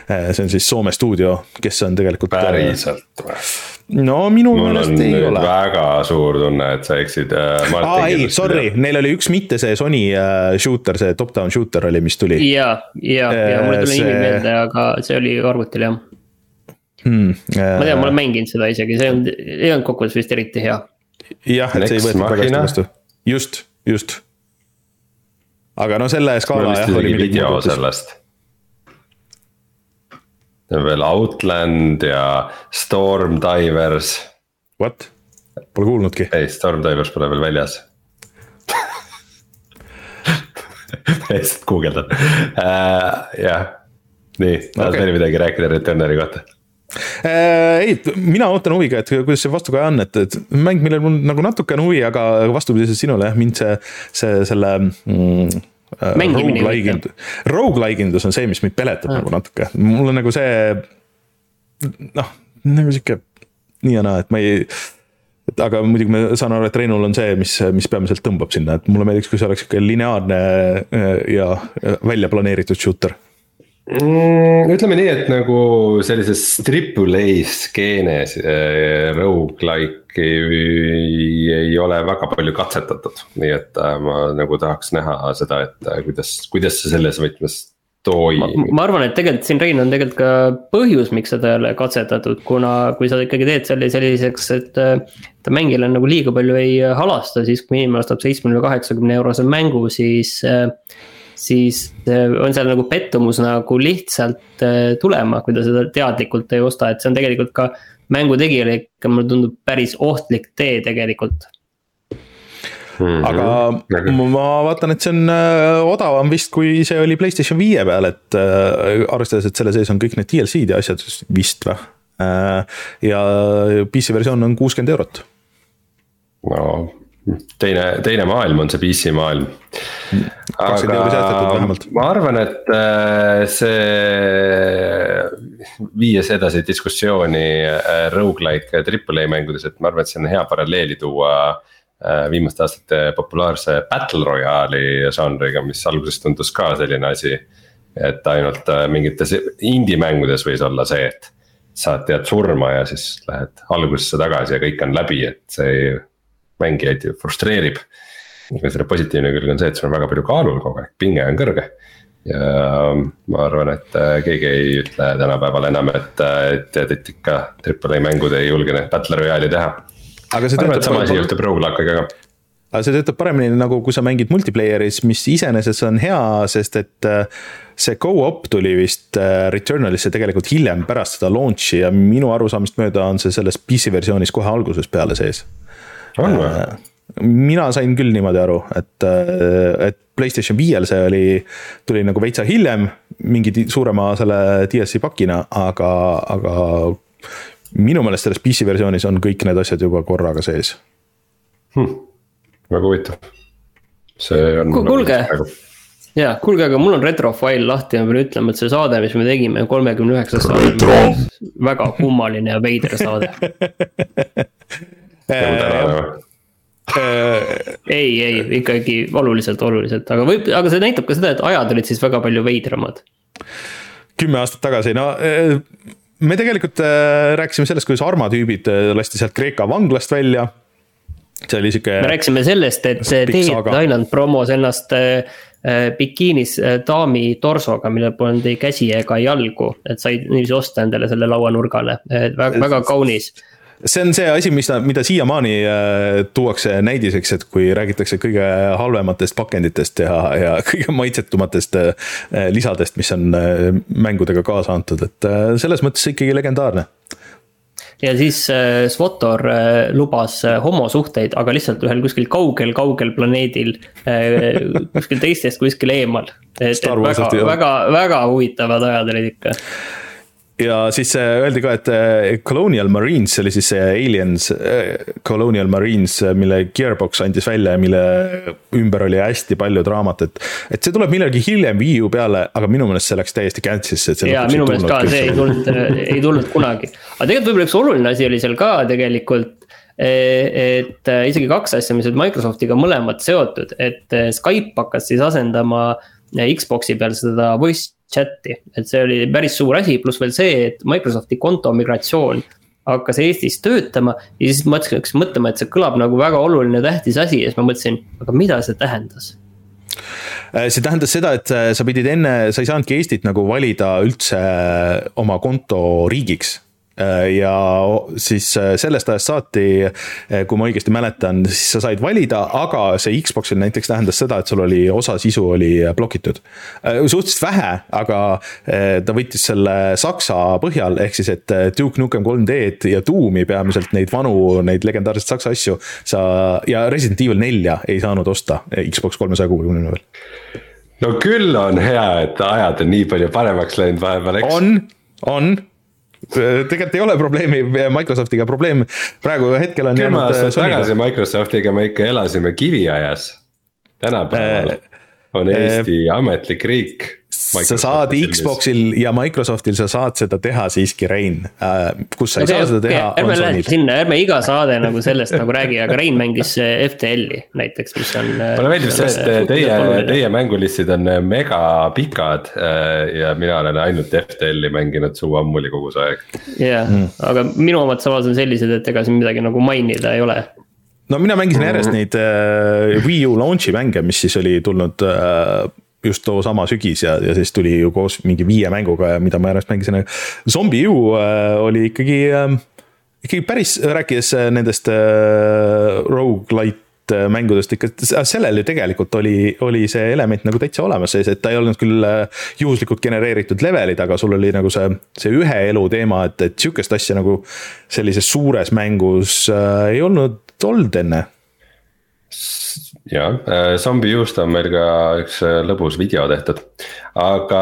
see on siis Soome stuudio, kes on tegelikult. päriselt või? No minu meelest ei ole. väga suur tunne, et sa eksid äh,. aa ei, sorry, neil oli üks mitte see Sony äh, shooter, see top-down shooter oli, mis tuli. ja, ja, ja mul ei tule nimi meelde, aga see oli arvutil jah hmm,. ma tean, ma olen mänginud seda isegi, see on, ei olnud kokkuvõttes vist eriti hea. jah, et see ei võetud väga hästi vastu, just, just. aga no selle skaala jah. oli video sellest. Veel Outland ja Storm Divers. What? Pole kuulnudki. ei, Storm Divers pole veel väljas lihtsalt guugeldan uh,, jah, nii, tahad okay. veel midagi rääkida Returneri kohta? Äh, ei, mina ootan huviga, et kuidas see vastukaja on, et, et mäng, millel mul nagu natuke on huvi, aga vastupidiselt sinule jah, mind see, see, selle mm, äh, mängimine. Rogu-like'indus on see, mis mind peletab nagu natuke, mul on nagu see. noh, nagu sihuke nii ja naa, et ma ei. et aga muidugi ma saan aru, et Reinul on see, mis, mis peamiselt tõmbab sinna, et mulle meeldiks, kui see oleks sihuke lineaarne äh, ja välja planeeritud shooter mm,? ütleme nii, et nagu sellises triple A skeenes äh, rogu-like'i ei ole väga palju katsetatud, nii et äh, ma nagu tahaks näha seda, et äh, kuidas, kuidas see selles võtmes toimib. ma arvan, et tegelikult siin Rein on tegelikult ka põhjus, miks seda ei ole katsetatud, kuna kui sa ikkagi teed selle selliseks, et. ta mängijale nagu liiga palju ei halasta, siis kui inimene ostab seitsmekümne, kaheksakümne eurose mängu, siis äh, siis äh, on seal nagu pettumus nagu lihtsalt äh, tulema, kui ta seda teadlikult ei osta, et see on tegelikult ka mängu tegijale ikka, mulle tundub päris ohtlik tee tegelikult. Mm -hmm. aga ma vaatan, et see on äh, odavam vist, kui see oli Playstation viie peal, et arvestades, et selle sees on kõik need DLC-d ja asjad vist või. ja PC versioon on kuuskümmend eurot. no teine, teine maailm on see PC maailm. kakskümmend euri säästetud vähemalt. ma arvan, et äh, see, viies edasi diskussiooni äh, rogu-like triple A mängudes, et ma arvan, et see on hea paralleeli tuua äh, viimaste aastate populaarse battle royale'i žanriga, mis alguses tundus ka selline asi. et ainult mingites indie mängudes võis olla see, et saad tead surma ja siis lähed algusesse tagasi ja kõik on läbi, et see ei mängijaid frustreerib. aga selle positiivne külg on see, et sul on väga palju kaalul kogu aeg, pinge on kõrge. ja ma arvan, et äh, keegi ei ütle tänapäeval enam, et, äh, et tead, et ikka Triple A mängud ei julge neid battle royale'i teha. aga see töötab. sama asi juhtub Rogue-Like'iga ka aga see töötab paremini nagu, kui sa mängid multiplayer'is, mis iseenesest on hea, sest et äh, see go-op tuli vist Returnalisse tegelikult hiljem pärast seda launch'i ja minu arusaamist mööda on see selles PC versioonis kohe algusest peale sees on või? Äh, mina sain küll niimoodi aru, et, äh, et Playstation viiel see oli, tuli nagu veitsa hiljem mingi suurema selle DLC pakina, aga, aga minu meelest selles PC versioonis on kõik need asjad juba korraga sees hmm.. väga huvitav. see on. kuulge, ja kuulge, aga mul on retrofail lahti ja ma pean ütlema, et see saade, mis me tegime, kolmekümne üheksas saade, väga kummaline ja veider saade ei, ei ikkagi oluliselt, oluliselt, aga võib, aga see näitab ka seda, et ajad olid siis väga palju veidramad. kümme aastat tagasi, no äh, me tegelikult äh, rääkisime sellest, kuidas armatüübid äh, lasti sealt Kreeka vanglast välja. see oli sihuke. me rääkisime sellest, et David Island promos ennast äh, äh, bikiinis äh, daami torsoga, millel polnud ei käsi ega jalgu, et sai niiviisi osta endale selle lauanurgale, väga, väga kaunis see on see asi, mis, mida siiamaani tuuakse näidiseks, et kui räägitakse kõige halvematest pakenditest ja, ja kõige maitsetumatest lisadest, mis on mängudega kaasa antud, et selles mõttes ikkagi legendaarne. Ja siis äh, Svotor äh, lubas äh, homosuhteid, aga lihtsalt ühel kuskil kaugel, kaugel planeedil kuskil teistest kuskil eemal. et, et väga, väga, väga huvitavad ajad olid ikka ja siis öeldi ka, et eh, Colonial Marines, see oli siis see Aliens eh, Colonial Marines, mille Gearbox andis välja ja mille ümber oli hästi palju draamat, et. et see tuleb millalgi hiljem Wii U peale, aga minu meelest see läks täiesti cancel'isse, jaa, minu meelest ka, see ei tulnud, ei tulnud kunagi. aga tegelikult võib-olla üks oluline asi oli seal ka tegelikult eh, et isegi kaks asja, mis olid Microsoftiga mõlemad seotud, et Skype hakkas siis asendama Xbox'i peal seda voice chat'i, et see oli päris suur asi, pluss veel see, et Microsofti konto migratsioon hakkas Eestis töötama ja siis ma hakkasin mõtlema, et see kõlab nagu väga oluline, tähtis asi ja siis ma mõtlesin, aga mida see tähendas? Äh, see tähendas seda, et äh, sa pidid enne, sa ei saanudki Eestit nagu valida üldse oma konto riigiks. Äh, ja siis äh, sellest ajast saati, äh, kui ma õigesti mäletan, siis sa said valida, aga see Xbox'il näiteks tähendas seda, et sul oli osa sisu oli blokitud. suhteliselt vähe, aga ta võttis selle saksa põhjal, ehk siis, et Duke Nukem 3D-d ja Doom'i peamiselt neid vanu, neid legendaarseid saksa asju. sa ja Resident Evil nelja ei saanud osta Xbox kolmesaja kuuekümne peal. no küll on hea, et ajad on nii palju paremaks läinud vahepeal, eks. on, on tegelikult ei ole probleemi Microsoftiga, probleem praegu hetkel on. kümme aastat tagasi Microsoftiga me ikka elasime kiviajas. tänapäeval äh, on Eesti äh, ametlik riik sa saad Xbox'il ja Microsoftil sa saad seda teha siiski, Rein. Äh, kus sa ei okay, saa seda teha okay,. ärme lähe sinna, ärme iga saade nagu sellest nagu räägi, aga Rein mängis FTL-i näiteks, mis on. mulle meeldib see, et teie, teie mängulistid on mega pikad ja mina olen ainult FTL-i mänginud suu ammuli kogu see aeg. jah yeah. mm., aga minu omad samas on sellised, et ega siin midagi nagu mainida ei ole no mina mängisin järjest neid äh, Wii U launch'i mänge, mis siis oli tulnud äh, just too sama sügis ja, ja siis tuli ju koos mingi viie mänguga ja mida ma järjest mängisin. Zombie U äh, oli ikkagi äh,, ikkagi päris, rääkides äh, nendest äh, rogu-lite äh, mängudest ikka, sellel ju tegelikult oli, oli see element nagu täitsa olemas sees, et ta ei olnud küll äh, juhuslikult genereeritud levelid, aga sul oli nagu see, see ühe elu teema, et, et sihukest asja nagu sellises suures mängus äh, ei olnud olnud enne jah, äh, Zombie Used on meil ka üks äh, lõbus video tehtud. aga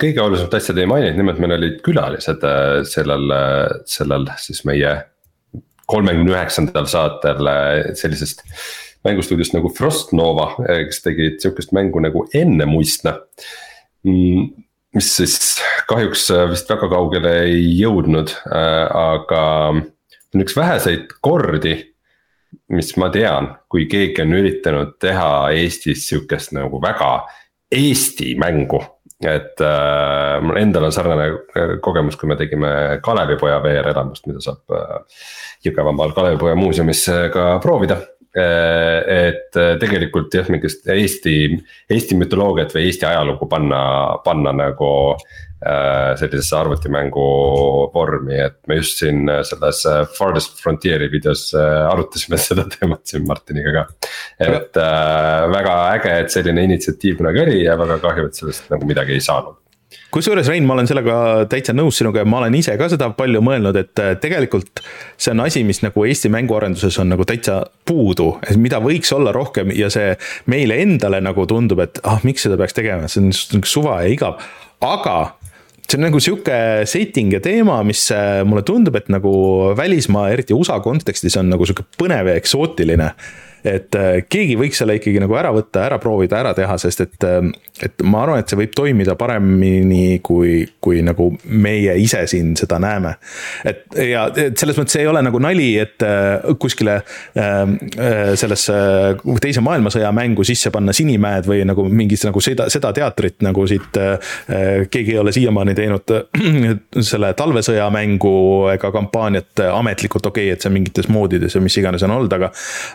kõige olulisemat asja te ei maininud, nimelt meil olid külalised äh, sellel, sellel siis meie kolmekümne üheksandal saatel sellisest mängustuudiost nagu Frost Nova, kes tegid sihukest mängu nagu Ennemuistna. Mm, mis siis kahjuks vist väga kaugele ei jõudnud, aga on üks väheseid kordi mis ma tean, kui keegi on üritanud teha Eestis sihukest nagu väga Eesti mängu. et äh, mul endal on sarnane äh, kogemus, kui me tegime Kalevipoja VR-elamust, mida saab äh, Jõgevamaal Kalevipoja muuseumis äh, ka proovida et tegelikult jah, mingit Eesti, Eesti mütoloogiat või Eesti ajalugu panna, panna nagu Äh, sellisesse arvutimängu vormi, et me just siin selles Farthest Frontier'i videos arutasime seda teemat siin Martiniga ka. et äh, väga äge, et selline initsiatiiv kunagi oli ja väga kahju, et sellest nagu midagi ei saanud kusjuures, Rein, ma olen sellega täitsa nõus sinuga ja ma olen ise ka seda palju mõelnud, et tegelikult see on asi, mis nagu Eesti mänguarenduses on nagu täitsa puudu, et mida võiks olla rohkem ja see meile endale nagu tundub, et ah, miks seda peaks tegema, see on suva ja igav, aga see on nagu sihuke setting ja teema, mis äh, mulle tundub, et nagu välismaa, eriti USA kontekstis on nagu sihuke põnev ja eksootiline. Et äh, keegi võiks selle ikkagi nagu ära võtta, ära proovida, ära teha, sest et, äh, et ma arvan, et see võib toimida paremini, kui, kui nagu meie ise siin seda näeme. et ja et selles mõttes ei ole nagu nali, et äh, kuskile sellesse teise maailmasõja mängu sisse panna Sinimäed või nagu mingit nagu seda, seda teatrit nagu siit keegi ei ole siiamaani teinud selle talvesõja mängu ega kampaaniat ametlikult okei okay,, et see mingites moodides ja mis iganes on olnud, aga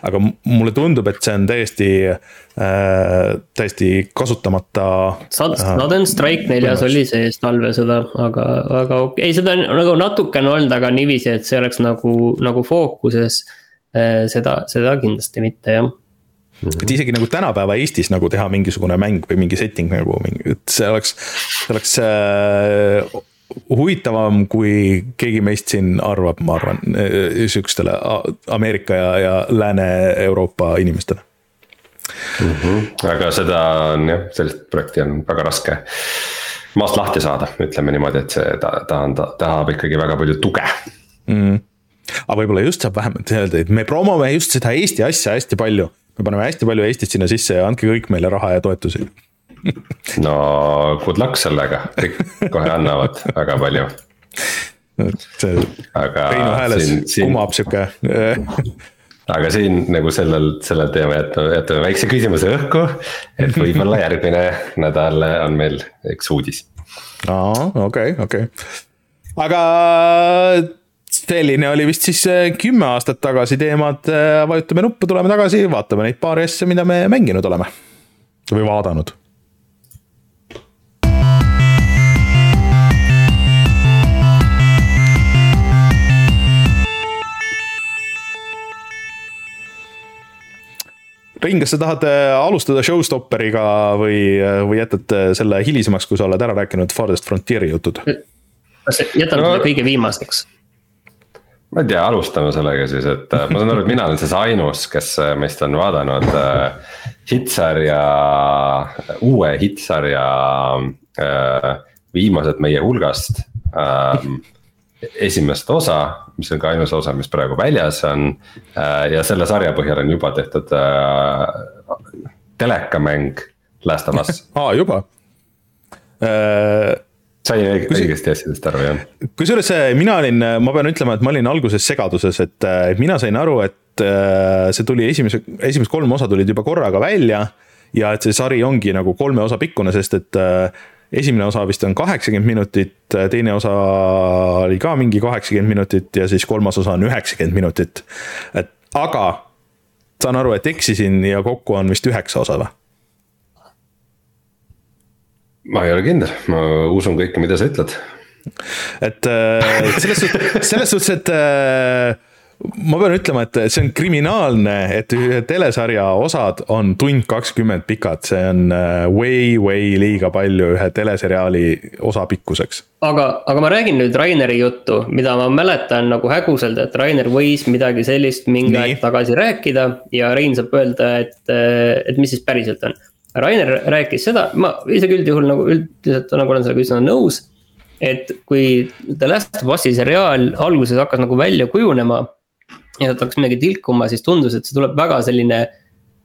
aga mulle tundub, et see on täiesti äh,, täiesti kasutamata. Sudden äh, Strike neljas oli sees talvesõda, aga, aga okei okay., seda on nagu natukene olnud, aga niiviisi, et see oleks nagu, nagu fookuses äh,. seda, seda kindlasti mitte, jah et isegi nagu tänapäeva Eestis nagu teha mingisugune mäng või mingi setting nagu mingi, et see oleks, see oleks äh, huvitavam, kui keegi meist siin arvab, ma arvan, sihukestele Ameerika ja, ja Lääne-Euroopa inimestele mm. -hmm. aga seda on jah, sellist projekti on väga raske maast lahti saada, ütleme niimoodi, et see ta, ta on, ta tahab ikkagi väga palju tuge mm. -hmm. aga võib-olla just saab vähemalt öelda, et me promome just seda Eesti asja hästi palju. me paneme hästi palju Eestit sinna sisse ja andke kõik meile raha ja toetusi no good luck sellega, kõik kohe annavad väga palju. see aga Reinu hääles kumab sihuke aga siin nagu sellel, sellel teemal jätame, jätame väikse küsimuse õhku. et võib-olla järgmine nädal on meil üks uudis. aa, okei, okei. aga selline oli vist siis äh, kümme aastat tagasi teemad, äh, vajutame nuppu, tuleme tagasi, vaatame neid paari asja, mida me mänginud oleme. või vaadanud Rein, kas sa tahad äh, alustada Showstopperiga või, äh, või jätad äh, selle hilisemaks, kui sa oled ära rääkinud Farthest Frontieri jutud? jätame no, selle kõige viimaseks? ma ei tea, alustame sellega siis, et ma saan aru, et mina olen siis ainus, kes meist on vaadanud äh, hitsarja, uue hitsarja äh, viimased meie hulgast äh, esimest osa, mis on ka ainus osa, mis praegu väljas on. Äh, ja selle sarja põhjal on juba tehtud äh, telekamäng Last of Us aa, juba äh,. sain õigesti asjadest aru, jah? kusjuures äh, mina olin, ma pean ütlema, et ma olin alguses segaduses, et mina sain aru, et see tuli esimese, esimesed kolm osa tulid juba korraga välja. ja et see sari ongi nagu kolme osa pikkune, sest et esimene osa vist on kaheksakümmend minutit, teine osa oli ka mingi kaheksakümmend minutit ja siis kolmas osa on üheksakümmend minutit. et aga saan aru, et eksisin ja kokku on vist üheksa osa või? ma ei ole kindel, ma usun kõike, mida sa ütled. et äh, selles suhtes, selles suhtes, et äh, ma pean ütlema, et see on kriminaalne, et ühe telesarja osad on tund kakskümmend pikad, see on äh, way, way liiga palju ühe teleseriaali osa pikkuseks. aga, aga ma räägin nüüd Raineri juttu, mida ma mäletan nagu häguselt, et Rainer võis midagi sellist mingi aeg tagasi rääkida ja Rein saab öelda, et, äh, et mis siis päriselt on. Rainer rääkis seda, ma isegi üldjuhul nagu üldiselt nagu olen sellega üsna nõus et kui The Last of Us'i seriaal alguses hakkas nagu välja kujunema ja sealt hakkas midagi tilkuma, siis tundus, et see tuleb väga selline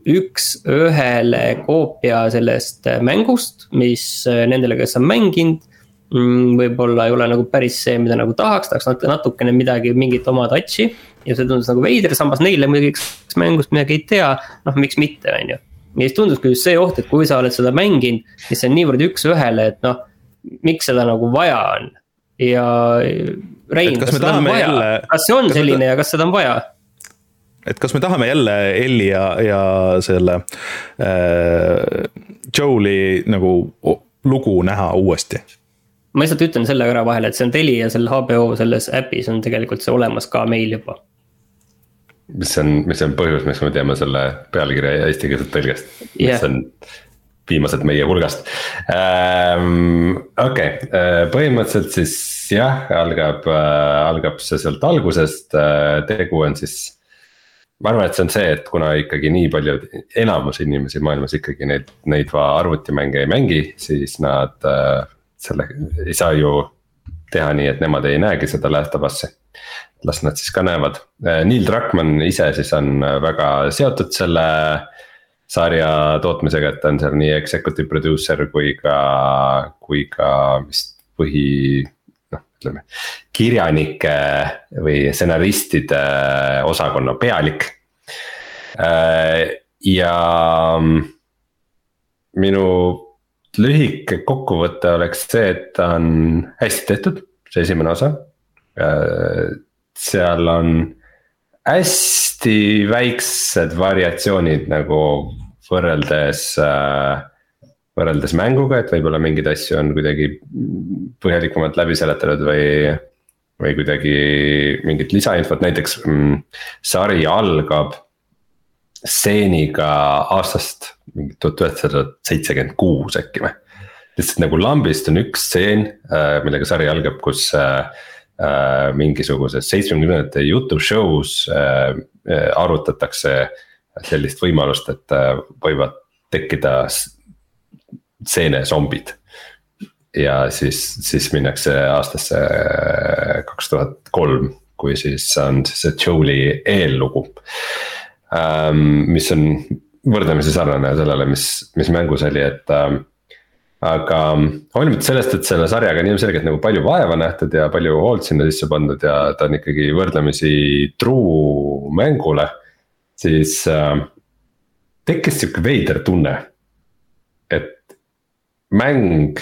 üks-ühele koopia sellest mängust, mis äh, nendele, kes on mänginud. Mm, võib-olla ei ole nagu päris see, mida nagu tahaks, tahaks natukene midagi, mingit oma touch'i. ja see tundus nagu veider, samas neile muidugi, kes mängust midagi ei tea, noh miks mitte, on ju. ja siis tunduski just see oht, et kui sa oled seda mänginud, siis see on niivõrd üks-ühele, et noh, miks seda nagu vaja on ja Rein, kas, kas seda on vaja jälle..., kas see on kas selline me... ja kas seda on vaja? et kas me tahame jälle Elli ja, ja selle äh, Joe'i nagu lugu näha uuesti? ma lihtsalt ütlen selle ära vahele, et see on Telia seal HBO selles äpis on tegelikult see olemas ka meil juba. mis on, mis on põhjus, miks me teeme selle pealkirja eestikeelset tõlgest yeah., mis on viimased meie hulgast ähm,. okei okay., äh, põhimõtteliselt siis jah, algab äh,, algab see sealt algusest äh,, tegu on siis. ma arvan, et see on see, et kuna ikkagi nii palju, enamus inimesi maailmas ikkagi neid, neid arvutimänge ei mängi, siis nad äh, selle ei saa ju teha nii, et nemad ei näegi seda Last of Us'i las nad siis ka näevad, Neil Druckmann ise siis on väga seotud selle sarja tootmisega, et ta on seal nii executive producer kui ka, kui ka vist põhi noh, ütleme. kirjanike või stsenaristide osakonna pealik. ja minu lühike kokkuvõte oleks see, et ta on hästi tehtud, see esimene osa. seal on hästi väiksed variatsioonid nagu võrreldes, võrreldes mänguga, et võib-olla mingeid asju on kuidagi põhjalikumalt läbi seletatud või. või kuidagi mingit lisainfot, näiteks mm, sari algab stseeniga aastast mingi tuhat üheksasada seitsekümmend kuus äkki või. lihtsalt nagu lambist on üks stseen, äh, millega sari algab, kus äh, äh, mingisuguses seitsmekümnendate jutushow's arutatakse sellist võimalust, et võivad tekkida stseene zombid. ja siis, siis minnakse aastasse kaks tuhat kolm, kui siis on see Joe'li eellugu ähm,. mis on võrdlemisi sarnane sellele, mis, mis mängus oli, et äh,. aga hoolimata sellest, et selle sarjaga on ilmselgelt nagu palju vaeva nähtud ja palju hoolt sinna sisse pandud ja ta on ikkagi võrdlemisi true mängule. Siis äh, tekkis sihuke veider tunne, et mäng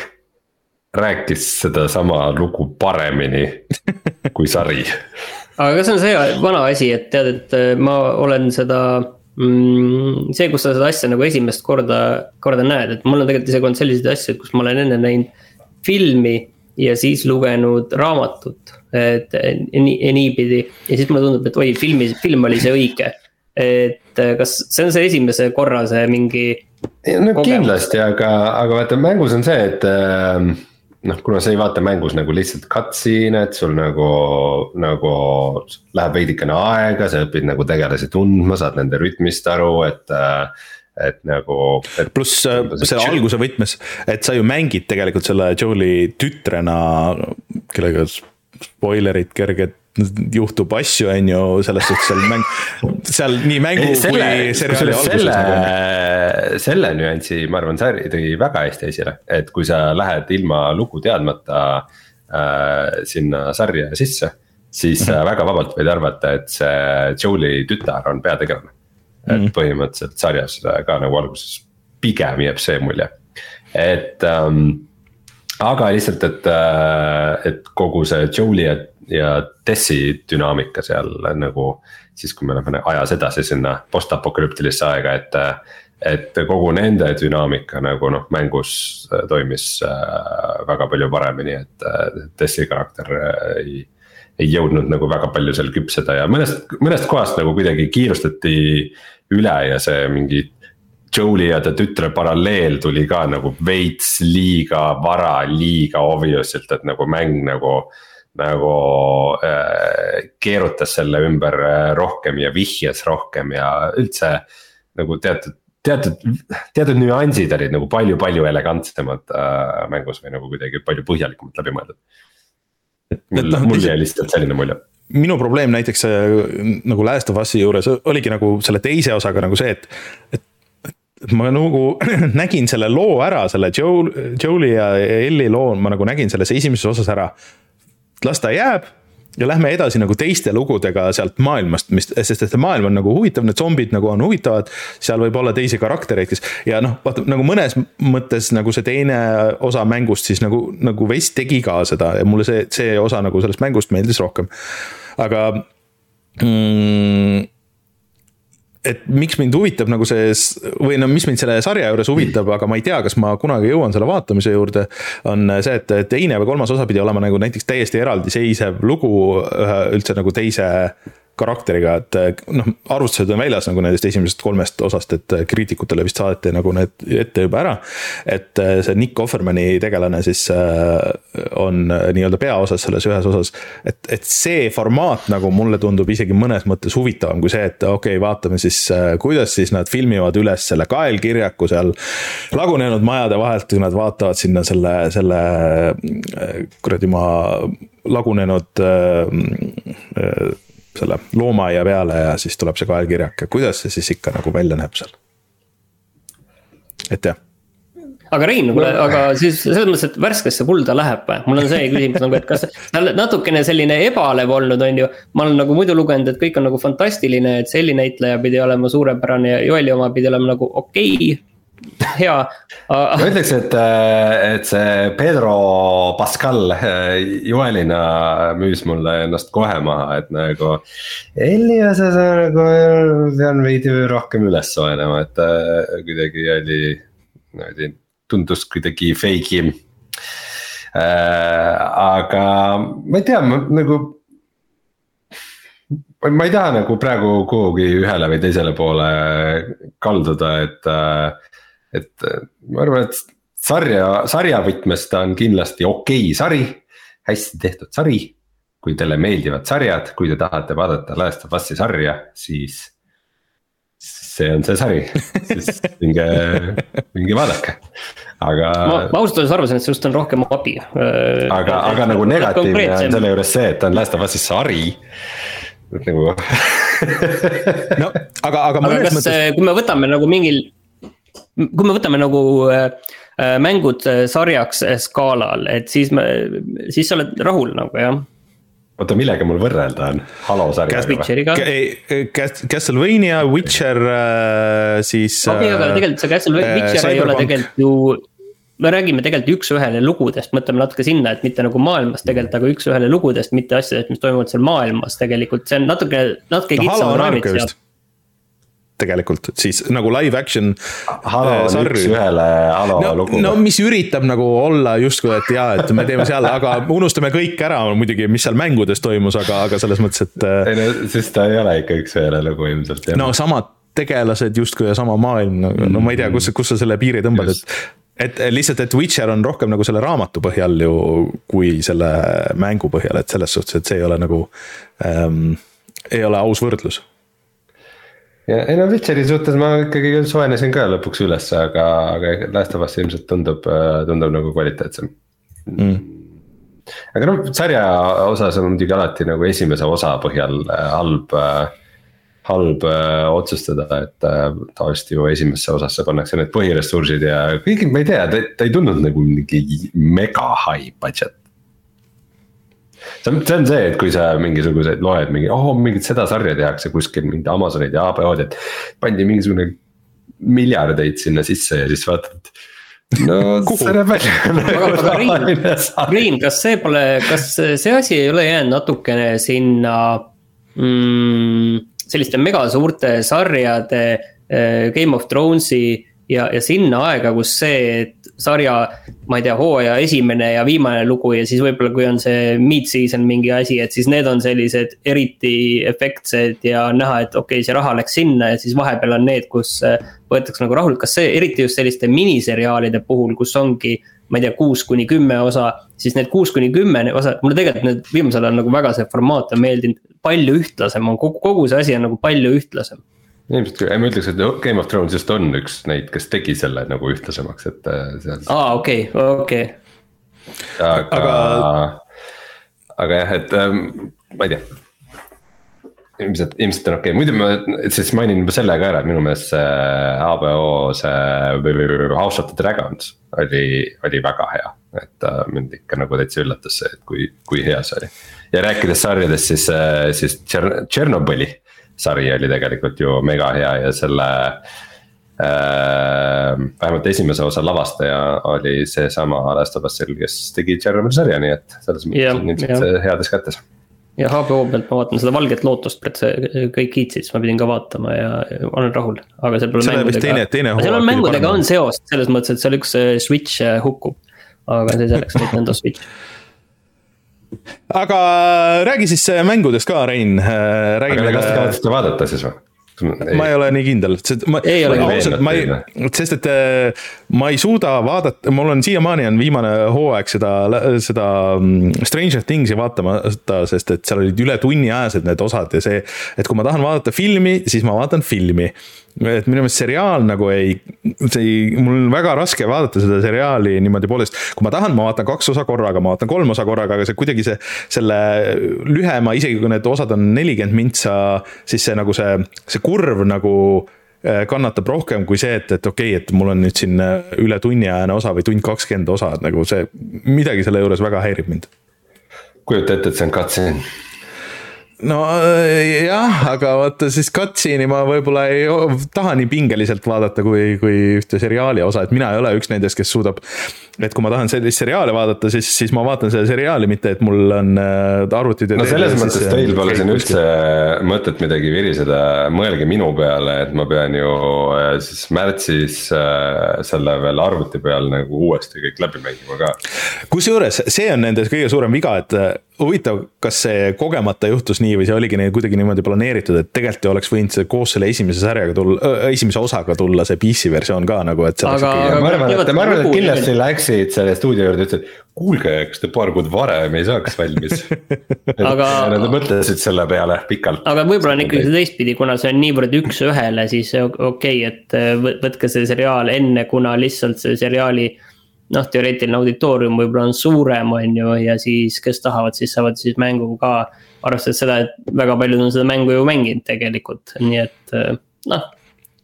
rääkis sedasama lugu paremini kui sari aga see on see vana asi, et tead, et äh, ma olen seda mm,. see, kus sa seda asja nagu esimest korda, korda näed, et mul on tegelikult isegi olnud selliseid asju, kus ma olen enne näinud filmi ja siis lugenud raamatut. et nii, niipidi ja siis mulle tundub, et oi, filmis, film oli see õige. Et äh, kas see on see esimese korra see mingi. no kogemus? kindlasti, aga, aga vaata mängus on see, et äh, noh, kuna sa ei vaata mängus nagu lihtsalt cutscene'e, et sul nagu, nagu läheb veidikene aega, sa õpid nagu tegelasi tundma, saad nende rütmist aru, et et nagu. pluss äh, selle alguse võtmes, et sa ju mängid tegelikult selle Joe'i tütrena, kellega spoilerid kerged juhtub asju, on ju, selles suhtes seal mäng, seal nii mängu selle, kui seriaali alguses selle, nagu. selle nüansi, ma arvan, Sari tõi väga hästi esile, et kui sa lähed ilma lugu teadmata äh, sinna sarja sisse. siis mm -hmm. väga vabalt võid arvata, et see Joe'i tütar on peategelane. et mm -hmm. põhimõtteliselt sarjas ka nagu alguses pigem jääb see mulje, et ähm, aga lihtsalt, et, äh, et kogu see Joe'i ja ja Tessi dünaamika seal nagu. siis kui me läheme ajas edasi sinna postapokalüptilisse aega, et, et kogu nende dünaamika nagu noh, mängus toimis äh, väga palju paremini, et Tessi karakter ei ei jõudnud nagu väga palju seal küpseda ja mõnest, mõnest kohast nagu kuidagi kiirustati üle ja see mingi. Joe'i ja ta tütre paralleel tuli ka nagu veits liiga vara, liiga obvious'ilt, et nagu mäng nagu nagu äh, keerutas selle ümber äh, rohkem ja vihjas rohkem ja üldse nagu teatud teatud, teatud nüansid olid nagu palju-palju elegantsemad äh, mängus või nagu kuidagi palju põhjalikumalt läbi mõeldud. mul, no, mul jäi lihtsalt selline mulje. minu probleem näiteks äh, nagu Last of Us'i juures oligi nagu selle teise osaga nagu see, et, et ma nagu nägin selle loo ära, selle Joe, Joe'i ja Ellie loo, ma nagu nägin selles esimeses osas ära las ta jääb ja lähme edasi nagu teiste lugudega sealt maailmast, mis, sest et see maailm on nagu huvitav, need zombid nagu on huvitavad. seal võib olla teisi karaktereid, kes ja noh, vaata nagu mõnes mõttes nagu see teine osa mängust siis nagu, nagu veits tegi ka seda ja mulle see, see osa nagu sellest mängust meeldis rohkem. aga mm, et miks mind huvitab nagu see või no mis mind selle sarja juures huvitab, aga ma ei tea, kas ma kunagi jõuan selle vaatamise juurde. on see, et teine või kolmas osa pidi olema nagu näiteks täiesti eraldiseisev lugu ühe üldse nagu teise karakteriga, et noh, arvustused on väljas nagu nendest esimesest kolmest osast, et kriitikutele vist saadeti nagu need ette juba ära. et see Nick Offermani tegelane siis äh, on nii-öelda peaosas selles ühes osas. et, et see formaat nagu mulle tundub isegi mõnes mõttes huvitavam kui see, et okei okay,, vaatame siis, äh, kuidas siis nad filmivad üles selle kaelkirjaku seal lagunenud majade vahelt, kui nad vaatavad sinna selle, selle äh, kuradi maa lagunenud äh, selle loomaaia peale ja siis tuleb see kaelkirjake, kuidas see siis ikka nagu välja näeb seal? et jah aga Rein, kuule, aga siis selles mõttes, et värskesse kulda läheb või? mul on see küsimus nagu, et kas ta natukene selline ebalev olnud, on ju. ma olen nagu muidu lugenud, et kõik on nagu fantastiline, et Selli näitleja pidi olema suurepärane ja Joeli oma pidi olema nagu okei okay hea. ma ütleks, et, et see Pedro Pascal Joelina müüs mulle ennast kohe maha, et nagu. Eliasas nagu pean veidi rohkem üles soenema, et kuidagi oli niimoodi tundus kuidagi fake'i äh,. aga ma ei tea, ma nagu. ma ei taha nagu praegu kuhugi ühele või teisele poole kalduda, et, äh, et ma arvan, et sarja, sarja võtmes ta on kindlasti okei okay sari, hästi tehtud sari. kui teile meeldivad sarjad, kui te tahate vaadata Last of Us'i sarja, siis see on see sari, siis minge, minge vaadake, aga. ma, ma ausalt öeldes arvasin, et sinust on rohkem abi. Äh, aga, aga nagu negatiivne on selle juures see, et ta on Last of Us'i sari nagu no aga, aga. aga kas mõttes..., kui me võtame nagu mingil, kui me võtame nagu äh, äh mängud sarjaks skaalal, et siis me, siis sa oled rahul nagu jah. Oota, millega mul võrrelda on, Halo sarjaga või? Castlevania, Witcher äh, siis. okei okay,, aga äh, tegelikult see Castlevania, Witcher äh, ei ole tegelikult ju me räägime tegelikult üks-ühele lugudest, mõtleme natuke sinna, et mitte nagu maailmast tegelikult, aga üks-ühele lugudest, mitte asjadest, mis toimuvad seal maailmas tegelikult, see on natuke, natuke no, kitsam raamid seal tegelikult, siis nagu live action. Halo on äh, üks-ühele Halo no, lugu. no mis üritab nagu olla justkui, et jaa, et me teeme seal, aga unustame kõik ära muidugi, mis seal mängudes toimus, aga, aga selles mõttes, et. Äh, ei no siis ta ei ole ikka üks-ühele lugu ilmselt. no samad tegelased justkui ja sama maailm, no ma ei tea, kus, kus sa selle piiri tõmbad, et et lihtsalt, et Witcher on rohkem nagu selle raamatu põhjal ju, kui selle mängu põhjal, et selles suhtes, et see ei ole nagu ähm,. ei ole aus võrdlus ja ei no Witcheri suhtes ma ikkagi soojenesin ka lõpuks üles, aga, aga Last of Us ilmselt tundub, tundub nagu kvaliteetsem mm. aga noh, sarja osas on muidugi alati nagu esimese osa põhjal äh, halb äh, halb äh, otsustada, et tavaliselt ju esimesse osasse pannakse need põhiressursid ja kuigi ma ei tea, ta ei tundunud nagu mingi mega high budget see on, see on see, et kui sa mingisuguseid loed mingi, oh mingit seda sarja tehakse kuskil mingid Amazonid ja HBO-d, et. pandi mingisugune miljardeid sinna sisse ja siis vaatad no see näeb välja nagu Rein, kas see pole, kas see asi ei ole jäänud natukene sinna mm, selliste megasuurte sarjade äh, Game of Thrones'i ja, ja sinna aega, kus see, sarja, ma ei tea, hooaja esimene ja viimane lugu ja siis võib-olla, kui on see mid-season mingi asi, et siis need on sellised eriti efektsed ja näha, et okei okay,, see raha läks sinna ja siis vahepeal on need, kus äh, võetakse nagu rahulikult, kas see eriti just selliste miniseriaalide puhul, kus ongi ma ei tea, kuus kuni kümme osa, siis need kuus kuni kümme osa, mulle tegelikult need viimasel ajal nagu väga see formaat on meeldinud. palju ühtlasem on, kogu, kogu see asi on nagu palju ühtlasem ilmselt, ma ütleks, et Game of Thrones just on üks neid, kes tegi selle nagu ühtlasemaks, et äh, seal. aa, okei okei aga, aga, aga jah, et ähm, ma ei tea. ilmselt, ilmselt on okei okay., muidu ma siis mainin juba selle ka ära, et minu meelest see HBO see House of the Dragons oli, oli väga hea. et äh, mind ikka nagu täitsa üllatas see, et kui, kui hea see oli. ja rääkides sarjadest, siis, äh, siis Tšernobõli sari oli tegelikult ju mega hea ja selle äh,. vähemalt esimese osa lavastaja oli seesama Last of Us'il, kes tegi Chernobyl sarja, nii et selles mõttes on ilmselt heades kätes ja HBO pealt ma vaatan seda Valget lootust, et see kõik kiitsid, siis ma pidin ka vaatama ja olen rahul, aga seal pole mängudega. seal on mängudega on seost selles mõttes, et seal üks äh, Switch äh, hukkub. aga see selleks, Nintendo Switch aga räägi siis äh, mängudest ka, Rein. aga kas te kavatsete vaadata siis või? ma ei ole nii kindel, sest ma, ausalt, ma ei, sest et äh, ma ei suuda vaadata, mul on siiamaani on viimane hooaeg seda, seda mm, Stranger Things'i vaatamata, sest et seal olid üle tunniajased need osad ja see, et kui ma tahan vaadata filmi, siis ma vaatan filmi et minu meelest seriaal nagu ei, see ei, mul on väga raske vaadata seda seriaali niimoodi poolest, kui ma tahan, ma vaatan kaks osa korraga, ma vaatan kolm osa korraga, aga see kuidagi see, selle lühema, isegi kui need osad on nelikümmend mintsa, siis see nagu see, see kurv nagu äh, kannatab rohkem kui see, et, et okei okay,, et mul on nüüd siin äh, üle tunniajane osa või tund kakskümmend osa, et nagu see, midagi selle juures väga häirib mind. kujuta ette, et see on cutscene no äh, jah, aga vaata siis cutscene'i ma võib-olla ei taha nii pingeliselt vaadata kui, kui ühte seriaali osa, et mina ei ole üks nendest, kes suudab. Et kui ma tahan sellist seriaali vaadata, siis, siis ma vaatan seda seriaali, mitte et mul on äh, arvutid. no selles mõttes teil pole siin üldse mõtet midagi viriseda, mõelge minu peale, et ma pean ju äh, siis märtsis selle veel arvuti peal nagu uuesti kõik läbi mängima ka. kusjuures see on nende kõige suurem viga, et huvitav, kas see kogemata juhtus nii või see oligi neil kuidagi niimoodi planeeritud, et tegelikult ju oleks võinud see koos selle esimese sarjaga tulla äh,, esimese osaga tulla see PC versioon ka nagu, et. aga, aga ma arvan, et ma arvan, et kindlasti läksid selle stuudio juurde, ütlesid, kuulge, kas te paar kuud varem ei saaks valmis aga. Nad mõtlesid selle peale pikalt. aga võib-olla on ikkagi see teistpidi, kuna see on niivõrd üks-ühele, siis okei okay,, et äh, võtke see seriaal enne, kuna lihtsalt see seriaali noh, teoreetiline auditoorium võib-olla on suurem, on ju, ja siis, kes tahavad, siis saavad siis mängu ka. arvestades seda, et väga paljud on seda mängu ju mänginud tegelikult, nii et noh,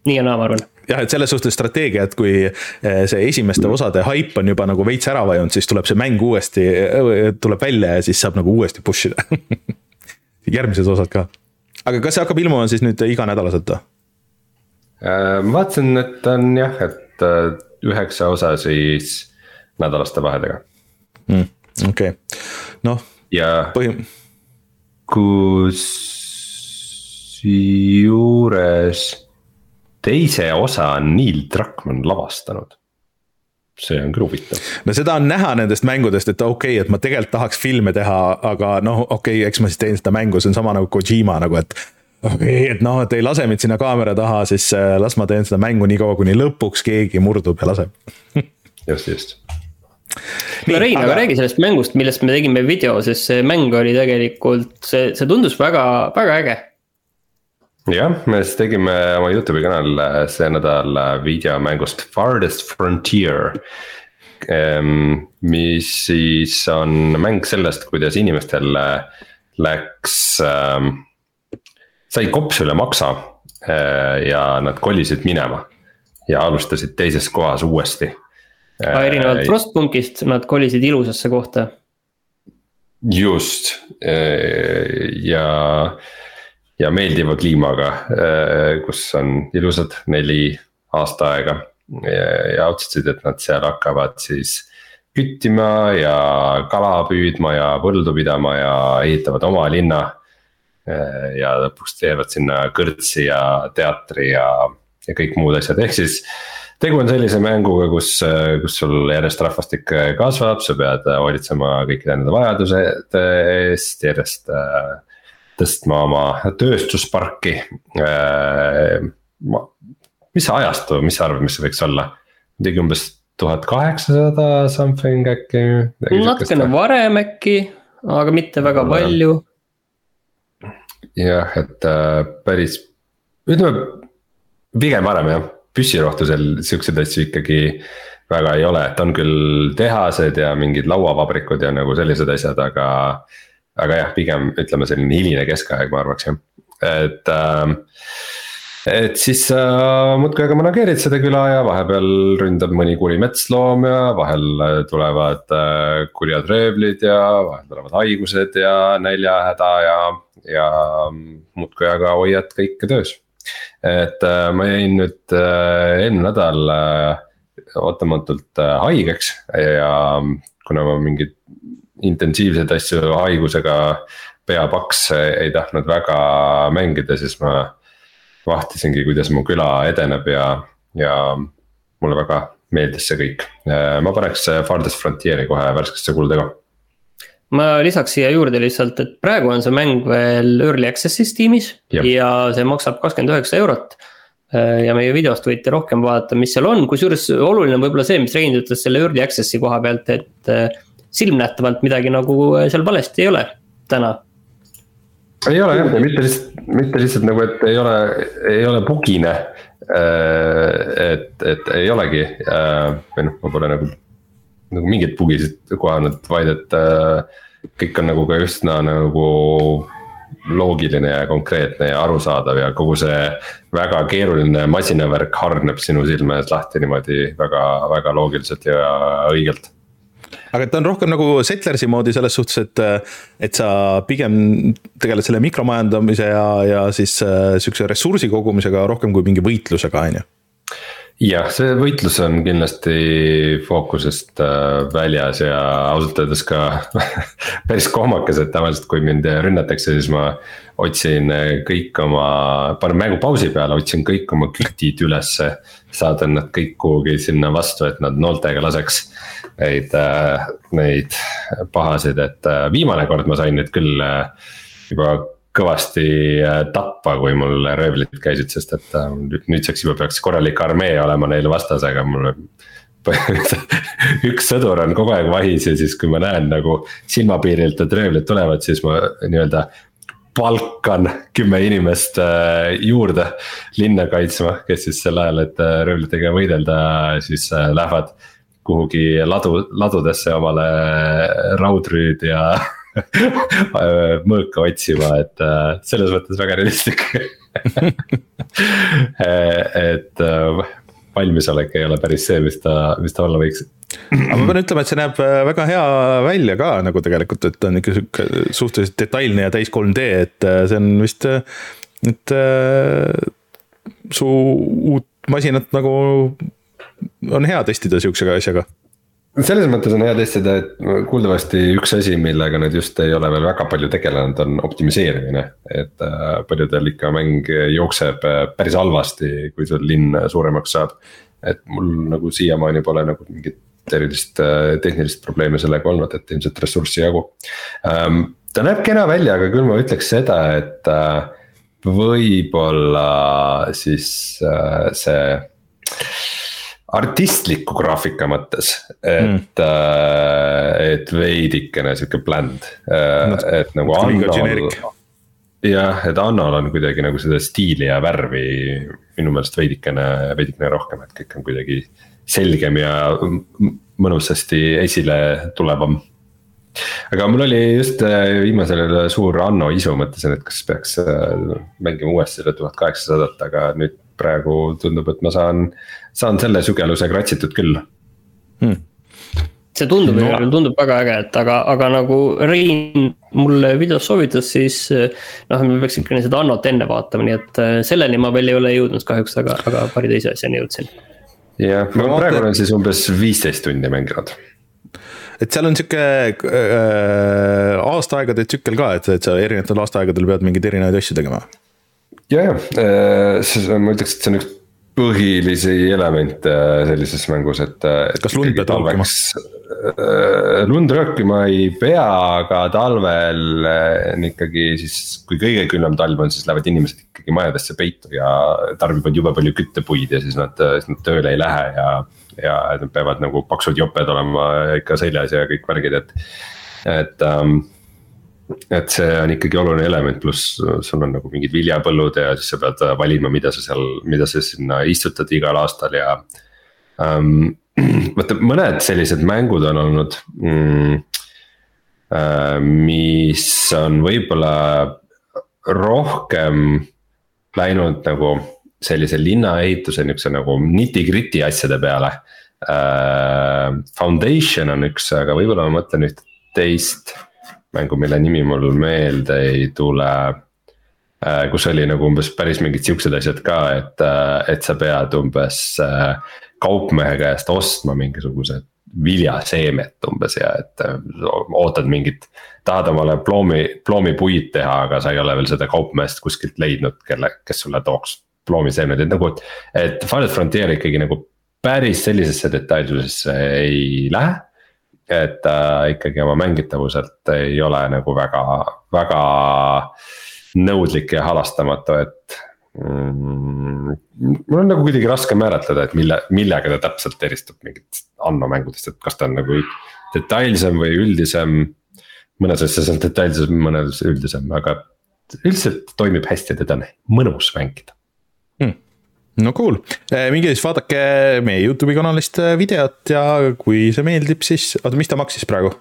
nii ja naa, ma arvan jah, et selles suhtes strateegia, et kui eh, see esimeste osade haip on juba nagu veits ära vajunud, siis tuleb see mäng uuesti, eh, tuleb välja ja siis saab nagu uuesti push ida järgmised osad ka. aga kas see hakkab ilmuma siis nüüd iganädalaselt või? Äh, ma vaatasin, et on jah, et äh, üheksa osa siis nädalaste vahedega mm,. okei okay., noh. ja põhim... kusjuures teise osa on Neil Druckmann lavastanud see on küll huvitav. no seda on näha nendest mängudest, et okei okay,, et ma tegelikult tahaks filme teha, aga noh, okei okay,, eks ma siis teen seda mängu, see on sama nagu Kojima nagu, et. okei okay,, et noh, et ei lase mind sinna kaamera taha, siis äh, las ma teen seda mängu nii kaua, kuni lõpuks keegi murdub ja laseb just, just kuule Rein, aga räägi sellest mängust, millest me tegime video, sest see mäng oli tegelikult, see, see tundus väga, väga äge. Jah, me siis tegime oma Youtube'i kanal see nädal videomängust Farthest Frontier. Ehm, mis siis on mäng sellest, kuidas inimestel läks äh,, sai kops üle maksa äh, ja nad kolisid minema ja alustasid teises kohas uuesti aga erinevalt äh, Frostpunkist nad kolisid ilusasse kohta. just äh, ja, ja meeldiva kliimaga, äh, kus on ilusad neli aastaaega ja, otsustasid, et nad seal hakkavad siis küttima ja kala püüdma ja põldu pidama ja ehitavad oma linna. ja lõpuks teevad sinna kõrtsi ja teatri ja, ja kõik muud asjad, ehk siis tegu on sellise mänguga, kus, kus sul järjest rahvastik kasvab, sa pead hoolitsema kõikide nende vajadused eest, järjest äh, tõstma oma tööstusparki. Äh, mis see ajastu, mis sa arvad, mis see võiks olla? midagi umbes tuhat kaheksasada something äkki? natukene varem äkki, aga mitte väga palju. jah, et äh, päris, ütleme pigem varem jah püssirohtusel siukseid asju ikkagi väga ei ole, et on küll tehased ja mingid lauavabrikud ja nagu sellised asjad, aga. Aga jah, pigem ütleme selline hiline keskaeg, ma arvaks jah, et äh, et siis äh, muudkui aga manageerid seda küla ja vahepeal ründab mõni kuri metsloom ja vahel tulevad äh, kurjad röövlid ja vahel tulevad haigused ja näljahäda ja, ja muudkui aga hoiad kõike töös. Et äh, ma jäin nüüd äh, eelmine nädal äh, ootamatult haigeks ja kuna ma mingeid intensiivseid asju haigusega peapaks ei tahtnud väga mängida, siis ma vahtisingi, kuidas mu küla edeneb ja, ja mulle väga meeldis see kõik. ma paneks Farthest Frontier'i kohe värskesse kulda ka. ma lisaks siia juurde lihtsalt, et praegu on see mäng veel early access'is tiimis ja, ja see maksab kakskümmend üheksa eurot. Ja meie videost võite rohkem vaadata, mis seal on, kusjuures oluline on võib-olla see, mis Rein ütles selle early access'i koha pealt, et silmnähtavalt midagi nagu äh, seal valesti ei ole täna ei ole jah, ja mitte lihtsalt, mitte lihtsalt nagu, et ei ole, ei ole bugine. et, et ei olegi või noh, ma pole nagu nagu mingeid bugisid kohanud, vaid et äh, kõik on nagu ka üsna nagu loogiline ja konkreetne ja arusaadav ja kogu see väga keeruline masinavärk hargneb sinu silme ees lahti niimoodi väga, väga loogiliselt ja õigelt aga ta on rohkem nagu Settlersi moodi selles suhtes, et, et sa pigem tegeled selle mikromajandamise ja, ja siis äh, sihukese ressursi kogumisega rohkem kui mingi võitlusega, on ju jah, see võitlus on kindlasti fookusest äh, väljas ja ausalt öeldes ka päris kohmakas, et tavaliselt, kui mind rünnatakse, siis ma otsin kõik oma, panen mängu pausi peale, otsin kõik oma kütid ülesse. saadan nad kõik kuhugi sinna vastu, et nad nooltega laseks neid, äh, neid pahasid, et äh, viimane kord ma sain nüüd küll juba kõvasti äh, tappa, kui mul röövlid käisid, sest et äh, nüüdseks juba peaks korralik armee olema neil vastas, aga mul üks sõdur on kogu aeg vahis ja siis, kui ma näen nagu silmapiirilt, et röövlid tulevad, siis ma nii-öelda palkan kümme inimest äh, juurde linna kaitsma, kes siis sel ajal, et röövlitega võidelda, siis lähevad kuhugi ladu, ladudesse omale raudrüüd ja mõõka otsima, et äh, selles mõttes väga realistlik et äh, valmisolek ei ole päris see, mis ta, mis ta olla võiks. aga ma pean ütlema, et see näeb äh, väga hea välja ka nagu tegelikult, et ta on ikka sihuke suhteliselt detailne ja täis 3D, et see on vist, et su uut masinat nagu on hea testida sihukese asjaga selles mõttes on hea testida, et kuuldavasti üks asi, millega nad just ei ole veel väga palju tegelenud, on optimiseerimine. et äh, paljudel ikka mäng jookseb äh, päris halvasti, kui sul linn suuremaks saab. et mul nagu siiamaani pole nagu mingit erilist äh, tehnilist probleemi sellega olnud, et ilmselt ressurssi jagu ähm,. ta näeb kena välja, aga küll ma ütleks seda, et võib-olla siis see artistliku graafika mõttes, et mm., et veidikene sihuke bland no,, et nagu Annol. jah, et Annol on kuidagi nagu seda stiili ja värvi minu meelest veidikene, veidikene rohkem, et kõik on kuidagi selgem ja mõnusasti esile tulevam aga mul oli just äh, viimasel suur Anno isu, mõtlesin, et kas peaks mängima uuesti seda tuhat kaheksasadat, aga nüüd praegu tundub, et ma saan, saan selle sügeluse kratsitud küll hmm see tundub no., tundub väga äge, et aga, aga nagu Rein mulle videos soovitas, siis. noh, me peaks ikkagi seda Annot enne vaatama, nii et äh, selleni ma veel ei ole jõudnud kahjuks, aga, aga paari teise asjani jõudsin. jah, ma praegu olen siis umbes viisteist tundi mänginud et seal on sihuke äh, aastaaegade tsükkel ka, et, et sa erinevatel aastaaegadel pead mingeid erinevaid asju tegema ja, ja äh, ma ütleks, et see on üks põhilisi elemente sellises mängus, et. kas lund pead röökima? Äh, lund röökima ei pea, aga talvel äh, on ikkagi siis, kui kõige külmem talv on, siis lähevad inimesed ikkagi majadesse peitu ja tarbivad jube palju küttepuid ja siis nad, siis nad tööle ei lähe ja. ja nad peavad nagu paksud joped olema ikka seljas ja kõik värgid, et, et um, et see on ikkagi oluline element, pluss sul on nagu mingid viljapõllud ja siis sa pead valima, mida sa seal, mida sa sinna istutad igal aastal ja ähm,. vaata, mõned sellised mängud on olnud mm, äh,, mis on võib-olla rohkem läinud nagu sellise linnaehituse niukse nagu nitty-gritty asjade peale äh,. Foundation on üks, aga võib-olla ma mõtlen ühte teist mängu, mille nimi mul meelde ei tule. Äh, kus oli nagu umbes päris mingid siuksed asjad ka, et, äh, et sa pead umbes äh, kaupmehe käest ostma mingisugused viljaseemet umbes ja et ootad mingit. tahad omale ploomi, ploomipuid teha, aga sa ei ole veel seda kaupmeest kuskilt leidnud, kelle, kes sulle tooks ploomiseemned, et nagu. et Final Frontier ikkagi nagu päris sellisesse detailsusesse ei lähe et ta äh, ikkagi oma mängitavuselt ei ole nagu väga, väga nõudlik ja halastamatu, et mm,. mul on nagu kuidagi raske määratleda, et mille, millega ta täpselt eristub mingitest Anno mängudest, et kas ta on nagu detailsem või üldisem. mõnes asjas on detailsem, mõnes üldisem, aga üldiselt toimib hästi teda on mõnus mängida hmm no cool, eh, minge siis vaadake meie Youtube'i kanalist eh, videot ja kui see meeldib, siis, oota, mis ta maksis praegu?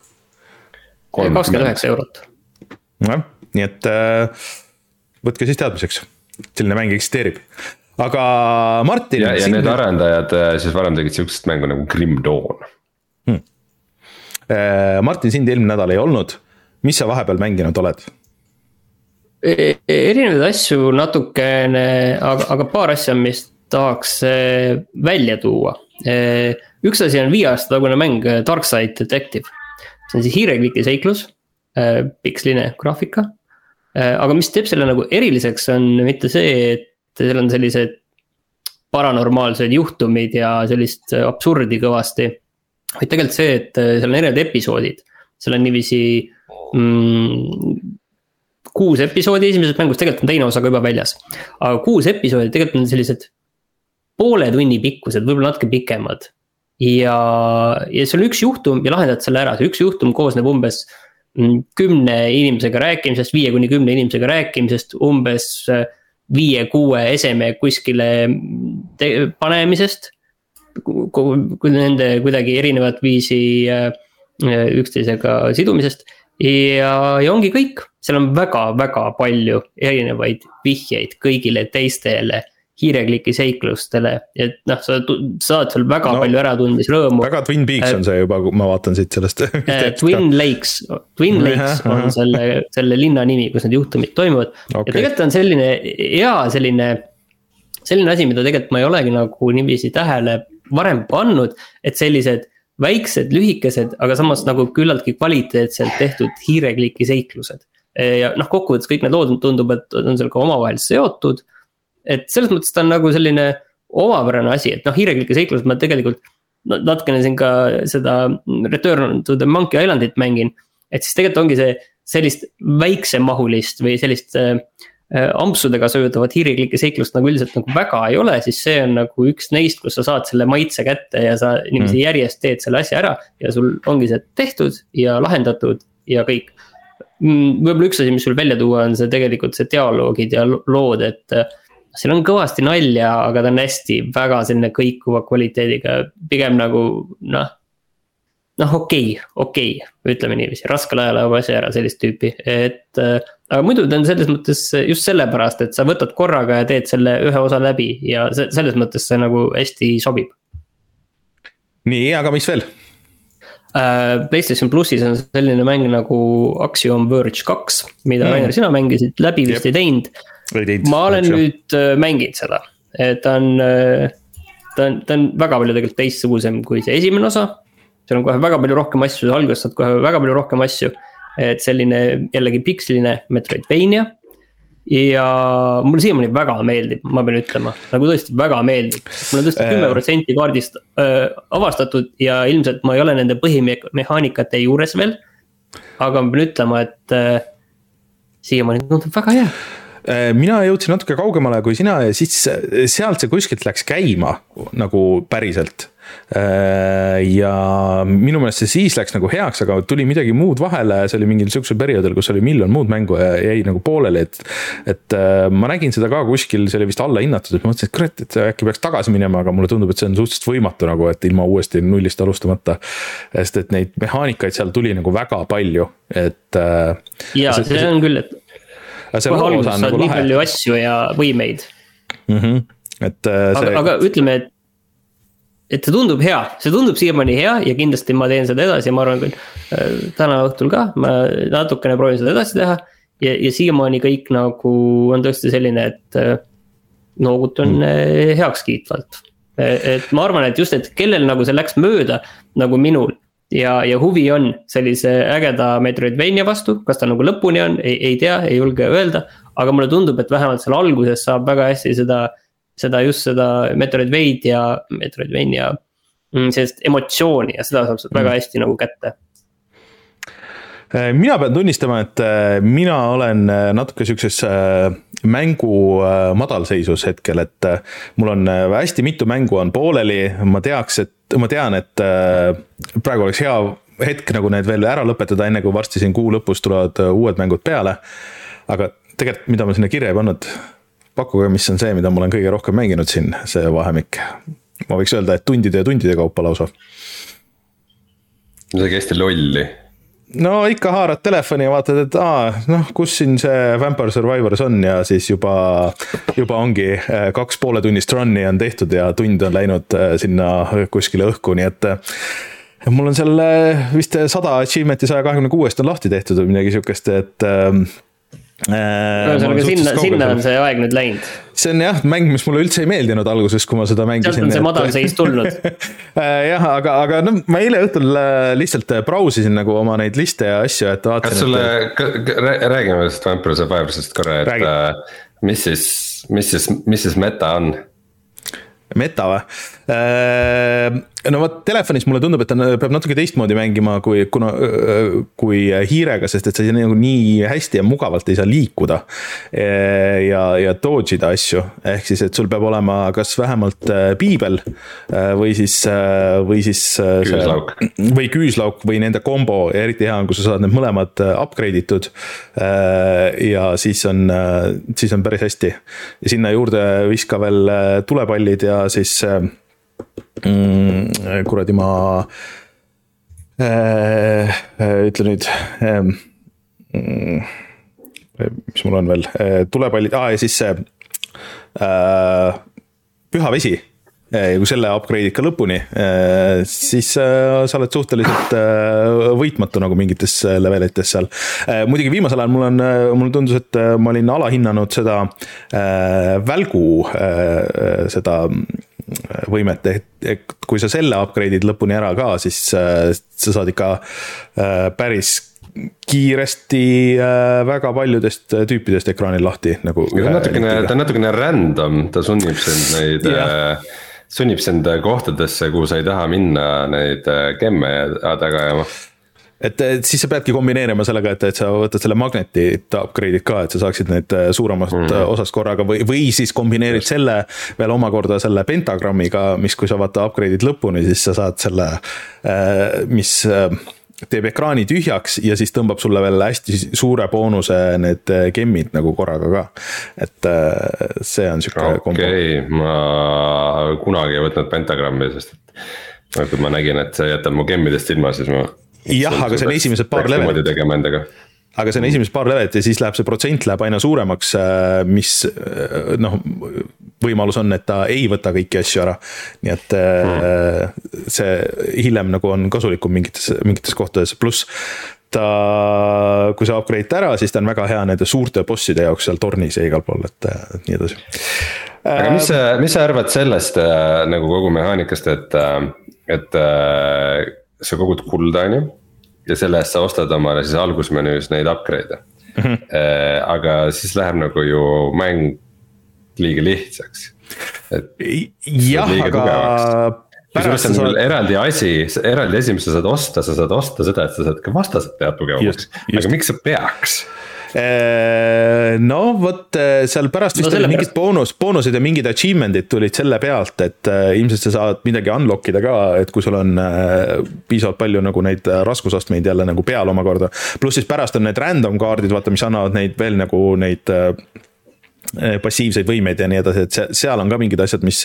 kakskümmend üheksa eurot. jah, nii et äh, võtke siis teadmiseks, selline mäng eksisteerib. aga Martin. ja, ja sind... need arendajad siis varem tegid sihukest mängu nagu Grim Dawn hmm.. Martin, sind eelmine nädal ei olnud, mis sa vahepeal mänginud oled? E-, erinevaid asju natukene, aga, aga paar asja, mis tahaks e, välja tuua. E, üks asi on viie aasta tagune mäng Darkside Detective. see on siis hiirekliki seiklus, piksline graafika. aga mis teeb selle nagu eriliseks, on mitte see, et seal on sellised paranormaalsed juhtumid ja sellist absurdi kõvasti. vaid tegelikult see, et seal on erinevad episoodid, seal on niiviisi mm, kuus episoodi esimesest mängust, tegelikult on teine osa ka juba väljas. aga kuus episoodi tegelikult on sellised poole tunni pikkused, võib-olla natuke pikemad. ja, ja see on üks juhtum ja lahendad selle ära, see üks juhtum koosneb umbes mm, kümne inimesega rääkimisest, viie kuni kümne inimesega rääkimisest, umbes äh, viie-kuue eseme kuskile panemisest. kui nende kuidagi erinevat viisi äh, üksteisega sidumisest ja, ja ongi kõik, seal on väga-väga palju erinevaid vihjeid kõigile teistele hiirekliki seiklustele, et noh, sa saad seal väga no, palju ära tunda, siis rõõmu. väga Twin Peaks on see juba, ma vaatan siit sellest äh, Twin Lakes, Twin Lakes on selle, selle linna nimi, kus need juhtumid toimuvad. Okay.. ja tegelikult on selline hea selline, selline asi, mida tegelikult ma ei olegi nagu niiviisi tähele varem pannud, et sellised väiksed, lühikesed, aga samas nagu küllaltki kvaliteetselt tehtud hiirekliki seiklused. Ja noh, kokkuvõttes kõik need lood tundub, et on seal ka omavahel seotud. et selles mõttes ta on nagu selline omapärane asi, et noh, hiireklike seiklused ma tegelikult natukene siin ka seda Return to the Monkey Islandit mängin. et siis tegelikult ongi see sellist väiksemahulist või sellist äh, ampsudega söödavat hiiriklike seiklust nagu üldiselt nagu väga ei ole, siis see on nagu üks neist, kus sa saad selle maitse kätte ja sa niiviisi mm. järjest teed selle asja ära. ja sul ongi see tehtud ja lahendatud ja kõik. Mm, võib-olla üks asi, mis sul välja tuua, on see tegelikult see dialoogid ja lood, et äh, seal on kõvasti nalja, aga ta on hästi väga selline kõikuva kvaliteediga, pigem nagu noh noh, okei okay,, okei okay,, ütleme niiviisi, raskel ajal ajab asja ära sellist tüüpi, et äh, aga muidu ta on selles mõttes just sellepärast, et sa võtad korraga ja teed selle ühe osa läbi ja selles mõttes see nagu hästi sobib. nii, aga mis veel? Äh, PlayStation plussis on selline mäng nagu Axiom Verge kaks, mida mm. Rainer, sina mängisid, läbi vist Jep. ei teinud. ma olen Axiom. nüüd äh, mänginud seda, et ta on, ta on, ta on väga palju tegelikult teistsugusem kui see esimene osa seal on kohe väga palju rohkem asju, alguses saad kohe väga palju rohkem asju. et selline jällegi piksline Metroidvania. Ja mulle siiamaani väga meeldib, ma pean ütlema, nagu tõesti väga meeldib. mul on tõesti äh. kümme protsenti kaardist äh, avastatud ja ilmselt ma ei ole nende põhimehaanikate juures veel. aga ma pean ütlema, et äh, siiamaani tundub väga hea äh, mina jõudsin natuke kaugemale kui sina ja siis sealt see kuskilt läks käima nagu päriselt Äh, ja minu meelest see siis läks nagu heaks, aga tuli midagi muud vahele, see oli mingil sihukesel perioodil, kus oli miljon muud mängu ja jäi nagu pooleli, et. et äh, ma nägin seda ka kuskil, see oli vist allahinnatud, et ma mõtlesin, et kurat, et äkki peaks tagasi minema, aga mulle tundub, et see on suhteliselt võimatu nagu, et ilma uuesti nullist alustamata. sest et neid mehaanikaid seal tuli nagu väga palju, et. Äh, ja see, see on küll, et. kohe alguses saad nagu nii palju asju ja võimeid mm. -hmm. et see. aga, aga ütleme, et et see tundub hea, see tundub siiamaani hea ja kindlasti ma teen seda edasi ja ma arvan küll äh, täna õhtul ka, ma natukene proovin seda edasi teha. ja, ja siiamaani kõik nagu on tõesti selline, et äh, noogutan mm. heakskiitvalt. et ma arvan, et just, et kellel nagu see läks mööda nagu minul ja, ja huvi on sellise ägeda Metroidvania vastu, kas ta nagu lõpuni on, ei tea, ei julge öelda. aga mulle tundub, et vähemalt seal alguses saab väga hästi seda seda just seda Metroidvania, Metroidvania mm, sellist emotsiooni ja seda saab sealt mm. väga hästi nagu kätte Äh, mina pean tunnistama, et äh, mina olen äh, natuke sihukeses mängu madalseisus hetkel, et mul on hästi mitu mängu on pooleli, ma teaks, et ma tean, et praegu oleks hea hetk nagu need veel ära lõpetada, enne kui varsti siin kuu lõpus tulevad uued mängud peale. aga tegelikult, mida ma sinna kirja ei pannud, pakkuge, mis on see, mida ma olen kõige rohkem mänginud siin, see vahemik. ma võiks öelda, et tundide ja tundide kaupa lausa. midagi hästi lolli no ikka haarad telefoni ja vaatad, et aa, noh, kus siin see Vampire Survivors on ja siis juba, juba ongi äh, kaks poole tunnist run'i on tehtud ja tund on läinud äh, sinna kuskile õhku, nii et äh, mul on seal vist sada achievement'i saja kahekümne kuuest on lahti tehtud või midagi sihukest, et ähm, ühesõnaga sinna, sinna on see aeg nüüd läinud. see on jah, mäng, mis mulle üldse ei meeldinud alguses, kui ma seda mängisin. sealt on see madalseis tulnud äh, jah, aga, aga noh, ma eile õhtul äh, lihtsalt äh, brausisin nagu oma neid liste ja asju, et vaatasin. kas sulle räägime sellest Vampire Survivorsist korra, et Räägi. mis siis, mis siis, mis siis meta on? meta või? No vot, telefonis mulle tundub, et ta peab natuke teistmoodi mängima kui, kuna, kui hiirega, sest et sa nagu nii hästi ja mugavalt ei saa liikuda. Äh, ja, ja dodge ida asju, ehk siis, et sul peab olema kas vähemalt äh, piibel või siis, või siis. küüslauk. või küüslauk või nende kombo ja eriti hea on, kui sa saad need mõlemad upgrade itud. ja siis on, siis on päris hästi ja sinna juurde viska veel tulepallid ja siis kuradi ma äh, äh, ütle nüüd äh,. mis mul on veel äh,, tulepallid ah,, ja siis see äh, püha vesi ja kui selle upgrade'id ka lõpuni, äh, siis äh, sa oled suhteliselt äh, võitmatu nagu mingites levelites seal. muidugi viimasel ajal mul on, mulle tundus, et ma olin alahinnanud seda välgu, seda võimet, et kui sa selle upgrade'id lõpuni ära ka, siis sa saad ikka päris kiiresti väga paljudest tüüpidest ekraanil lahti nagu. ta on natukene, ta on natukene random, ta sunnib sind neid sunnib sind kohtadesse, kuhu sa ei taha minna neid äh, gemme taga ajama et, et siis sa peadki kombineerima sellega, et, et sa võtad selle magneti upgrade'id ka, et sa saaksid need äh, suuremast mm. osast korraga või, või siis kombineerid selle veel omakorda selle pentagrammiga, mis, kui sa vaata upgrade'id lõpuni, siis sa saad selle, mis teeb ekraani tühjaks ja siis tõmbab sulle veel hästi suure boonuse need äh, gemmid nagu korraga ka. et äh, see on sihuke okay, kombo. okei, ma kunagi ei võtnud pentagrammi, sest et kui ma nägin, et see jätab mu gemmidest ilma, siis ma. Jah, aga see on esimesed paar levelit. tegema endaga aga see on esimesed paar levelit ja siis läheb see protsent läheb aina suuremaks, äh, mis noh, võimalus on, et ta ei võta kõiki asju ära. nii et mm. see hiljem nagu on kasulikum mingites, mingites kohtades, pluss ta, kui sa upgrade'id ära, siis ta on väga hea nende suurte bosside jaoks seal tornis ja igal pool, et nii edasi. aga mis sa, mis sa arvad sellest äh, nagu kogu mehaanikast, et, et sa kogud kulda, on ju. ja selle eest sa ostad omale siis algusmenüüs neid upgrade'e mm. -hmm. aga siis läheb nagu ju mäng liiga lihtsaks. jah, aga kusjuures see on saad... eraldi asi, eraldi asi, mis sa saad osta, sa saad osta seda, et sa saad ka vastased teha tugevamaks, aga miks sa peaks? Äh, no vot äh, seal pärast vist no, olid mingid boonus, boonused ja mingid achievement'id tulid selle pealt, et äh, ilmselt sa saad midagi unlock ida ka, et kui sul on piisavalt palju nagu neid raskusastmeid jälle nagu peal omakorda. pluss siis pärast on need random kaardid, vaata, mis annavad neid veel nagu neid passiivseid võimeid ja nii edasi, et seal on ka mingid asjad, mis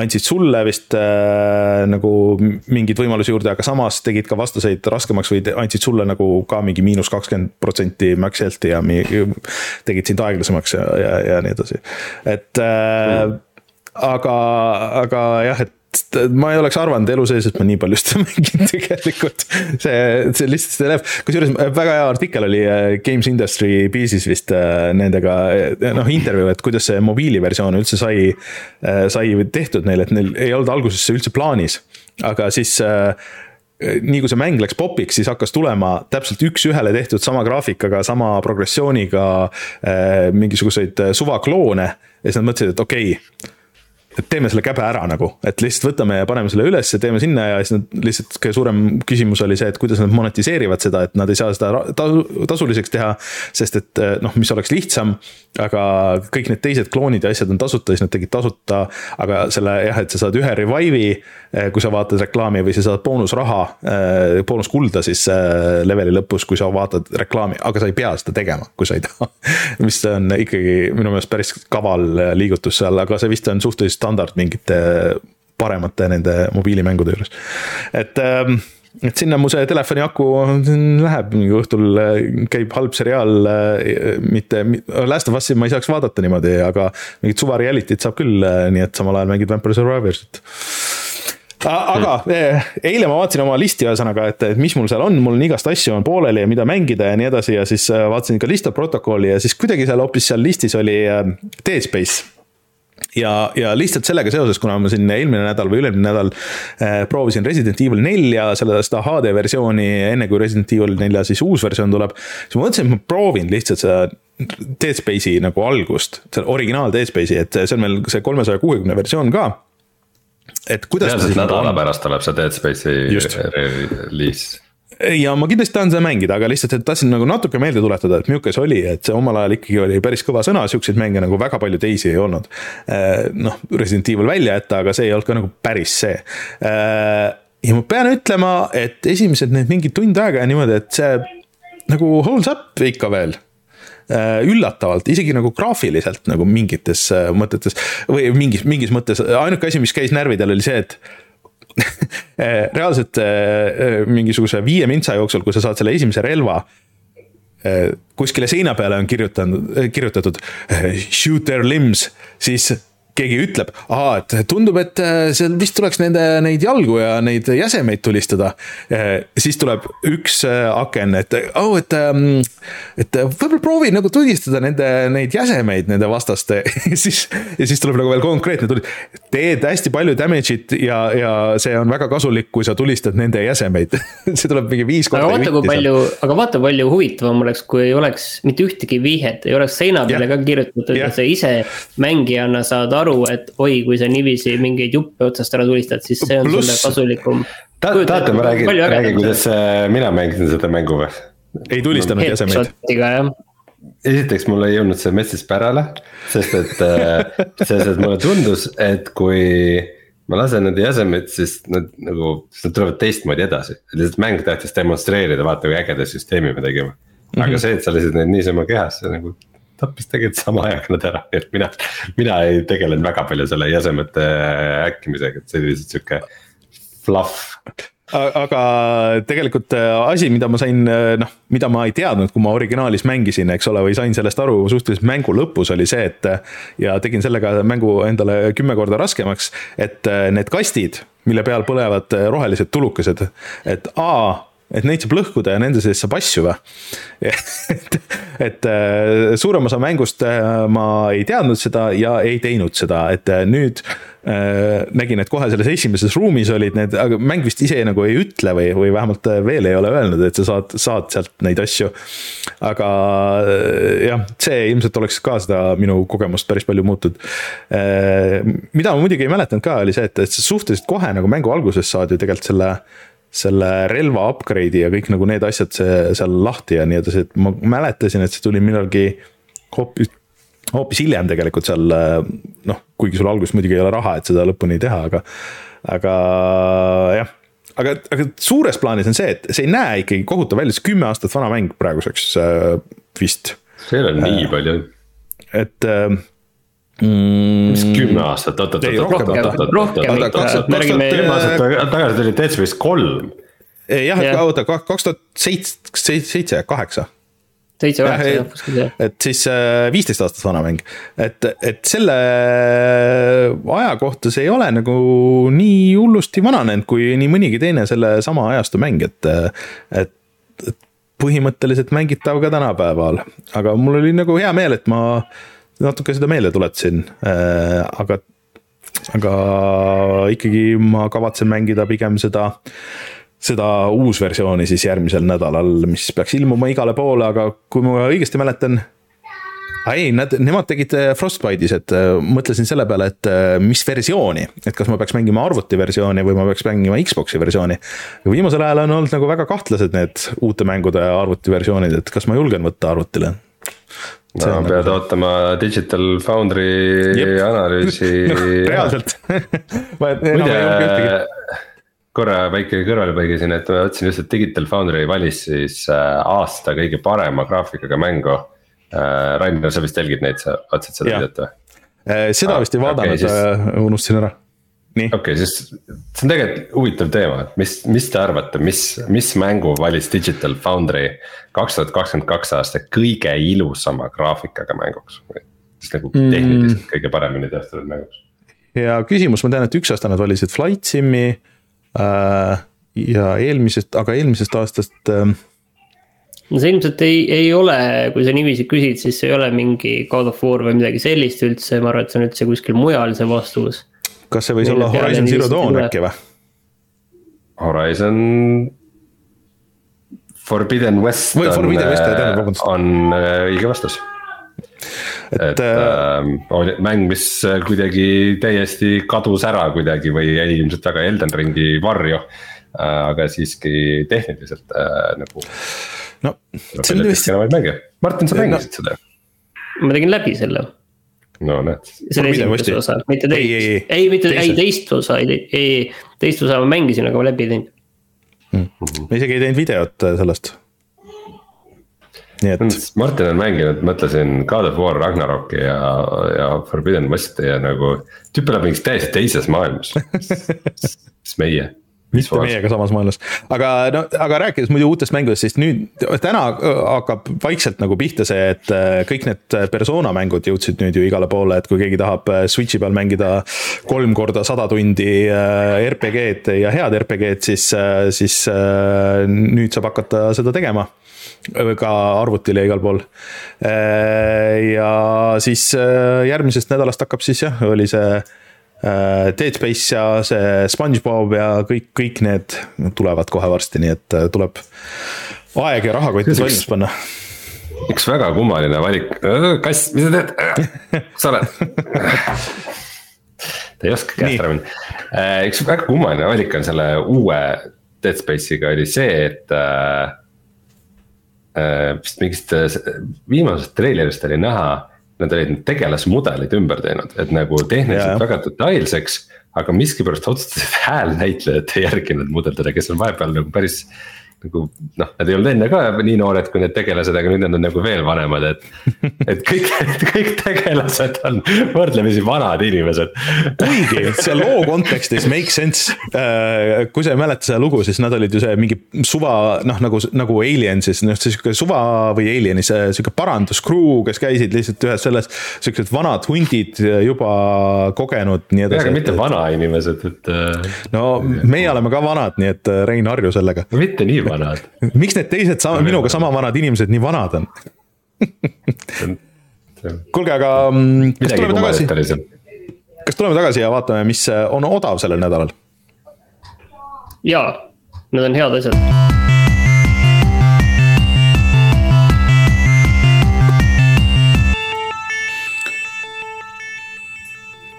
andsid sulle vist äh, nagu mingeid võimalusi juurde, aga samas tegid ka vastaseid raskemaks või andsid sulle nagu ka mingi miinus kakskümmend protsenti max health'i ja tegid sind aeglasemaks ja, ja, ja nii edasi, et äh, mm. aga, aga jah, et ma ei oleks arvanud elu sees, et ma nii palju seda mängin tegelikult. see, see lihtsalt see läheb, kusjuures väga hea artikkel oli äh, Games Industry Pieces vist äh, nendega, äh, noh intervjuu, et kuidas see mobiiliversioon üldse sai, sai tehtud neil, et neil ei olnud alguses see üldse plaanis. aga siis nii kui see mäng läks popiks, siis hakkas tulema täpselt üks-ühele tehtud sama graafikaga, sama progressiooniga mingisuguseid suvakloone ja siis nad mõtlesid, et okei okay, et teeme selle käbe ära nagu, et lihtsalt võtame ja paneme selle üles ja teeme sinna ja siis nad lihtsalt kõige suurem küsimus oli see, et kuidas nad monetiseerivad seda, et nad ei saa seda tasuliseks teha. sest et noh, mis oleks lihtsam, aga kõik need teised kloonid ja asjad on tasuta, siis nad tegid tasuta. aga selle jah, et sa saad ühe revive'i, eh, kui sa vaatad reklaami või sa saad boonusraha, eh, boonuskulda siis eh, leveli lõpus, kui sa vaatad reklaami, aga sa ei pea seda tegema, kui sa ei taha mis on ikkagi minu meelest päris kaval liigutus seal, aga see vist on suhteliselt standard mingite paremate nende mobiilimängude juures, et ähm, et sinna mu see telefoni aku läheb, mingi õhtul äh, käib halb seriaal, äh, mitte, Last of Us'i ma ei saaks vaadata niimoodi, aga mingit suva reality't saab küll, äh, nii et samal ajal mängid Vampire Survivorsit aga hmm. eile ma vaatasin oma listi ühesõnaga, et, et mis mul seal on, mul on igast asju on pooleli ja mida mängida ja nii edasi ja siis vaatasin ka lista protokolli ja siis kuidagi seal hoopis seal listis oli Dead Space ja, ja lihtsalt sellega seoses, kuna ma siin eelmine nädal või üle-eelmine nädal äh, proovisin Resident Evil nelja, selle, seda HD versiooni, enne kui Resident Evil nelja siis uus versioon tuleb. siis ma mõtlesin, et ma proovin lihtsalt seda Dead Space'i nagu algust, selle originaal Dead Space'i, et see on meil see kolmesaja kuuekümne versioon ka. et kuidas. reaalselt nädala pärast tuleb see Dead Space'i reliis ja ma kindlasti tahan seda mängida, aga lihtsalt, et tahtsin nagu natuke meelde tuletada, et milline see oli, et see omal ajal ikkagi oli päris kõva sõna, siukseid mänge nagu väga palju teisi ei olnud. Äh, noh, Resident Evil välja jätta, aga see ei olnud ka nagu päris see. Äh, ja ma pean ütlema, et esimesed need mingi tund aega ja niimoodi, et see nagu holds up ikka veel äh, üllatavalt, isegi nagu graafiliselt nagu mingites mõtetes või mingis, mingis mõttes, ainuke asi, mis käis närvidel, oli see, et reaalselt eh, eh, mingisuguse viie mintsa jooksul, kui sa saad selle esimese relva kuskile seina peale on kirjutanud, kirjutatud shoot their limbs, siis keegi ütleb, aa, et tundub, et äh, seal vist tuleks nende, neid jalgu ja neid jäsemeid tulistada. Äh, siis tuleb üks äh, aken, et oh, et, ähm, et võib-olla proovi nagu tulistada nende, neid jäsemeid nende vastaste siis, ja siis tuleb nagu veel konkreetne tuli-. teed hästi palju damage'it ja, ja see on väga kasulik, kui sa tulistad nende jäsemeid see tuleb mingi viis korda. aga vaata, kui palju, aga vaata, palju huvitavam oleks, kui ei oleks mitte ühtegi vihjet, ei oleks seina peale ja. ka kirjutatud ja sa ise mängijana saad aru aru, et oi, kui sa niiviisi mingeid juppe otsast ära tulistad, siis see on Plus... sulle kasulikum. tahate, ma räägin, räägin, kuidas äh, mina mängisin seda mängu või? ei tulistanud jäsemeid. esiteks mul ei jõudnud see messis pärale, sest et, äh, sest et mulle tundus, et kui ma lasen nende jäsemeid, siis nad nagu, siis nad tulevad teistmoodi edasi, lihtsalt mäng tahtis demonstreerida, vaata kui ägeda süsteemi me tegime. aga mm -hmm. see, et sa lasid neid niisama kehasse nagu tappis tegelikult sama ajaga nad ära, nii et mina, mina ei tegelenud väga palju selle jäsemete häkkimisega, et see oli lihtsalt sihuke fluff aga tegelikult äh, asi, mida ma sain, äh, noh, mida ma ei teadnud, kui ma originaalis mängisin, eks ole, või sain sellest aru suhteliselt mängu lõpus, oli see, et. ja tegin sellega mängu endale kümme korda raskemaks, et äh, need kastid, mille peal põlevad rohelised tulukesed, et A et neid saab lõhkuda ja nende sees saab asju või et, et äh, suurem osa mängust äh, ma ei teadnud seda ja ei teinud seda, et äh, nüüd äh, nägin, et kohe selles esimeses ruumis olid need, aga mäng vist ise nagu ei ütle või, või vähemalt veel ei ole öelnud, et sa saad, saad sealt neid asju. aga jah, see ilmselt oleks ka seda minu kogemust päris palju muutnud äh,. mida ma muidugi ei mäletanud ka, oli see, et, et sa suhteliselt kohe nagu mängu alguses saad ju tegelikult selle selle relva upgrade'i ja kõik nagu need asjad see seal lahti ja nii edasi, et ma mäletasin, et see tuli millalgi hoopis, hoopis hiljem tegelikult seal noh, kuigi sul alguses muidugi ei ole raha, et seda lõpuni teha, aga, aga jah aga, aga suures plaanis on see, et see ei näe ikkagi kohutav välja, see kümme aastat vana mäng praeguseks vist. see ei ole nii äh, palju. et äh, mm,. mis kümme aastat, oot, oot, oot, oot, oot, oot, oot, kümme aastat tagasi tuli Dead Space kolm. jah, et oota, kaks tuhat seitse, seitse, kaheksa. Seitse, kaheksa jah, kuskil jah. et siis äh, viisteist aastat vana mäng, et, et selle aja kohta see ei ole nagu nii hullusti vananenud kui nii mõnigi teine selle sama ajastu mäng, et, et, et põhimõtteliselt mängitav ka tänapäeval, aga mul oli nagu hea meel, et ma natuke seda meelde tuletasin, äh, aga, aga ikkagi ma kavatsen mängida pigem seda seda uusversiooni siis järgmisel nädalal, mis peaks ilmuma igale poole, aga kui ma õigesti mäletan, ei, nad, nemad tegid äh, Frostbite'is, et äh, mõtlesin selle peale, et mis versiooni, et kas ma peaks mängima arvuti versiooni või ma peaks mängima Xbox'i versiooni. viimasel ajal on olnud nagu väga kahtlased need uute mängude arvuti versioonid, et kas ma julgen võtta arvutile. No pead nagu... ootama Digital Foundry Jep. analüüsi no, reaalselt muide, korra väike kõrvalepõige siin, et ma mõtlesin just, et Digital Foundry valis siis aasta kõige parema graafikaga mängu äh,. Rainer, sa vist jälgid neid, sa vaatasid seda videot või? Äh, seda ah, vist ei vaadanud okay,, siis... Äh, unustasin ära. Okei okay,, siis see on tegelikult huvitav teema, et mis, mis te arvate, mis, mis mängu valis Digital Foundry kaks tuhat kakskümmend kaks aasta kõige ilusama graafikaga mänguks? siis nagu mm. tehniliselt mm. kõige paremini teostatud mänguks. ja küsimus, ma tean, et üks aasta nad valisid Flight Simi äh, ja eelmisest, aga eelmisest aastast äh, no see ilmselt ei, ei ole, kui sa niiviisi küsid, siis see ei ole mingi God of War või midagi sellist üldse, ma arvan, et see on üldse kuskil mujal see vastus. Kas see võis olla Horizon Zero Dawn äkki või? Horizon. Forbidden West või on, West, on äh, õige vastus. et, et äh, oli mäng, mis kuidagi täiesti kadus ära kuidagi või jäi ilmselt väga Elden Ringi varju äh,. aga siiski tehniliselt äh, nagu no see on tõesti. Martin, sa mängisid no. seda? ma tegin läbi selle. No näed. selle esimese osa, mitte teist, ei, ei, ei, mitte, ei teist osa, ei, ei, teist osa ma mängisin, aga ma läbi ei teinud. Mm.. ma isegi ei teinud videot äh, sellest. nii et. Martin on mänginud, mõtlesin God of War Ragnaroki ja, ja Forbidden Westi ja nagu. tüüp elab mingis täiesti teises maailmas. Mis meie mitte meiega samas maailmas, aga no, aga rääkides muidu uutest mängudest, siis nüüd täna äh, hakkab vaikselt nagu pihta see, et äh, kõik need persona mängud jõudsid nüüd ju igale poole, et kui keegi tahab äh, Switch'i peal mängida kolm korda sada tundi RPG-d ja head RPG-d, siis, siis nüüd saab hakata seda tegema. Ka arvutil ja igal pool. ja siis järgmisest nädalast hakkab siis jah, oli see Äh, Dead Space ja see SpongeBob ja kõik, kõik need tulevad kohe varsti, nii et äh, tuleb aeg ja rahakott valmis panna. üks väga kummaline valik, äh, kass, mis sa teed, kus sa oled? ta ei oska käest ära minna. üks väga kummaline valik on selle uue Dead Space'iga oli see, et vist mingist viimasest treilerist oli näha nad olid need tegelasmudelid ümber teinud, et nagu tehniliselt väga detailseks. aga miskipärast otsustasid häälnäitlejate järgi nad mudeldada, kes on vahepeal nagu päris nagu noh, nad ei olnud enne ka nii noored kui need tegelased, aga nüüd nad on nagu veel vanemad, et. et kõik, kõik tegelased on võrdlemisi vanad inimesed. kuigi see loo kontekstis make sense, äh, kui sa ei mäleta seda lugu, siis nad olid ju see mingi suva noh, nagu, nagu Aliensis, noh sihuke suva või Alienis sihuke paranduscrew, kes käisid lihtsalt ühes selles. Siuksed vanad hundid juba kogenud, nii edasi. aga mitte vanainimesed, et. Äh, no meie oleme ka vanad, nii et Rein harju sellega. mitte nii vanad. miks need teised sama, minuga sama vanad inimesed nii vanad on? Kuulge, aga mm, kas tuleme tagasi, kas tuleme tagasi ja vaatame, mis on odav sellel nädalal? jaa, need on head asjad.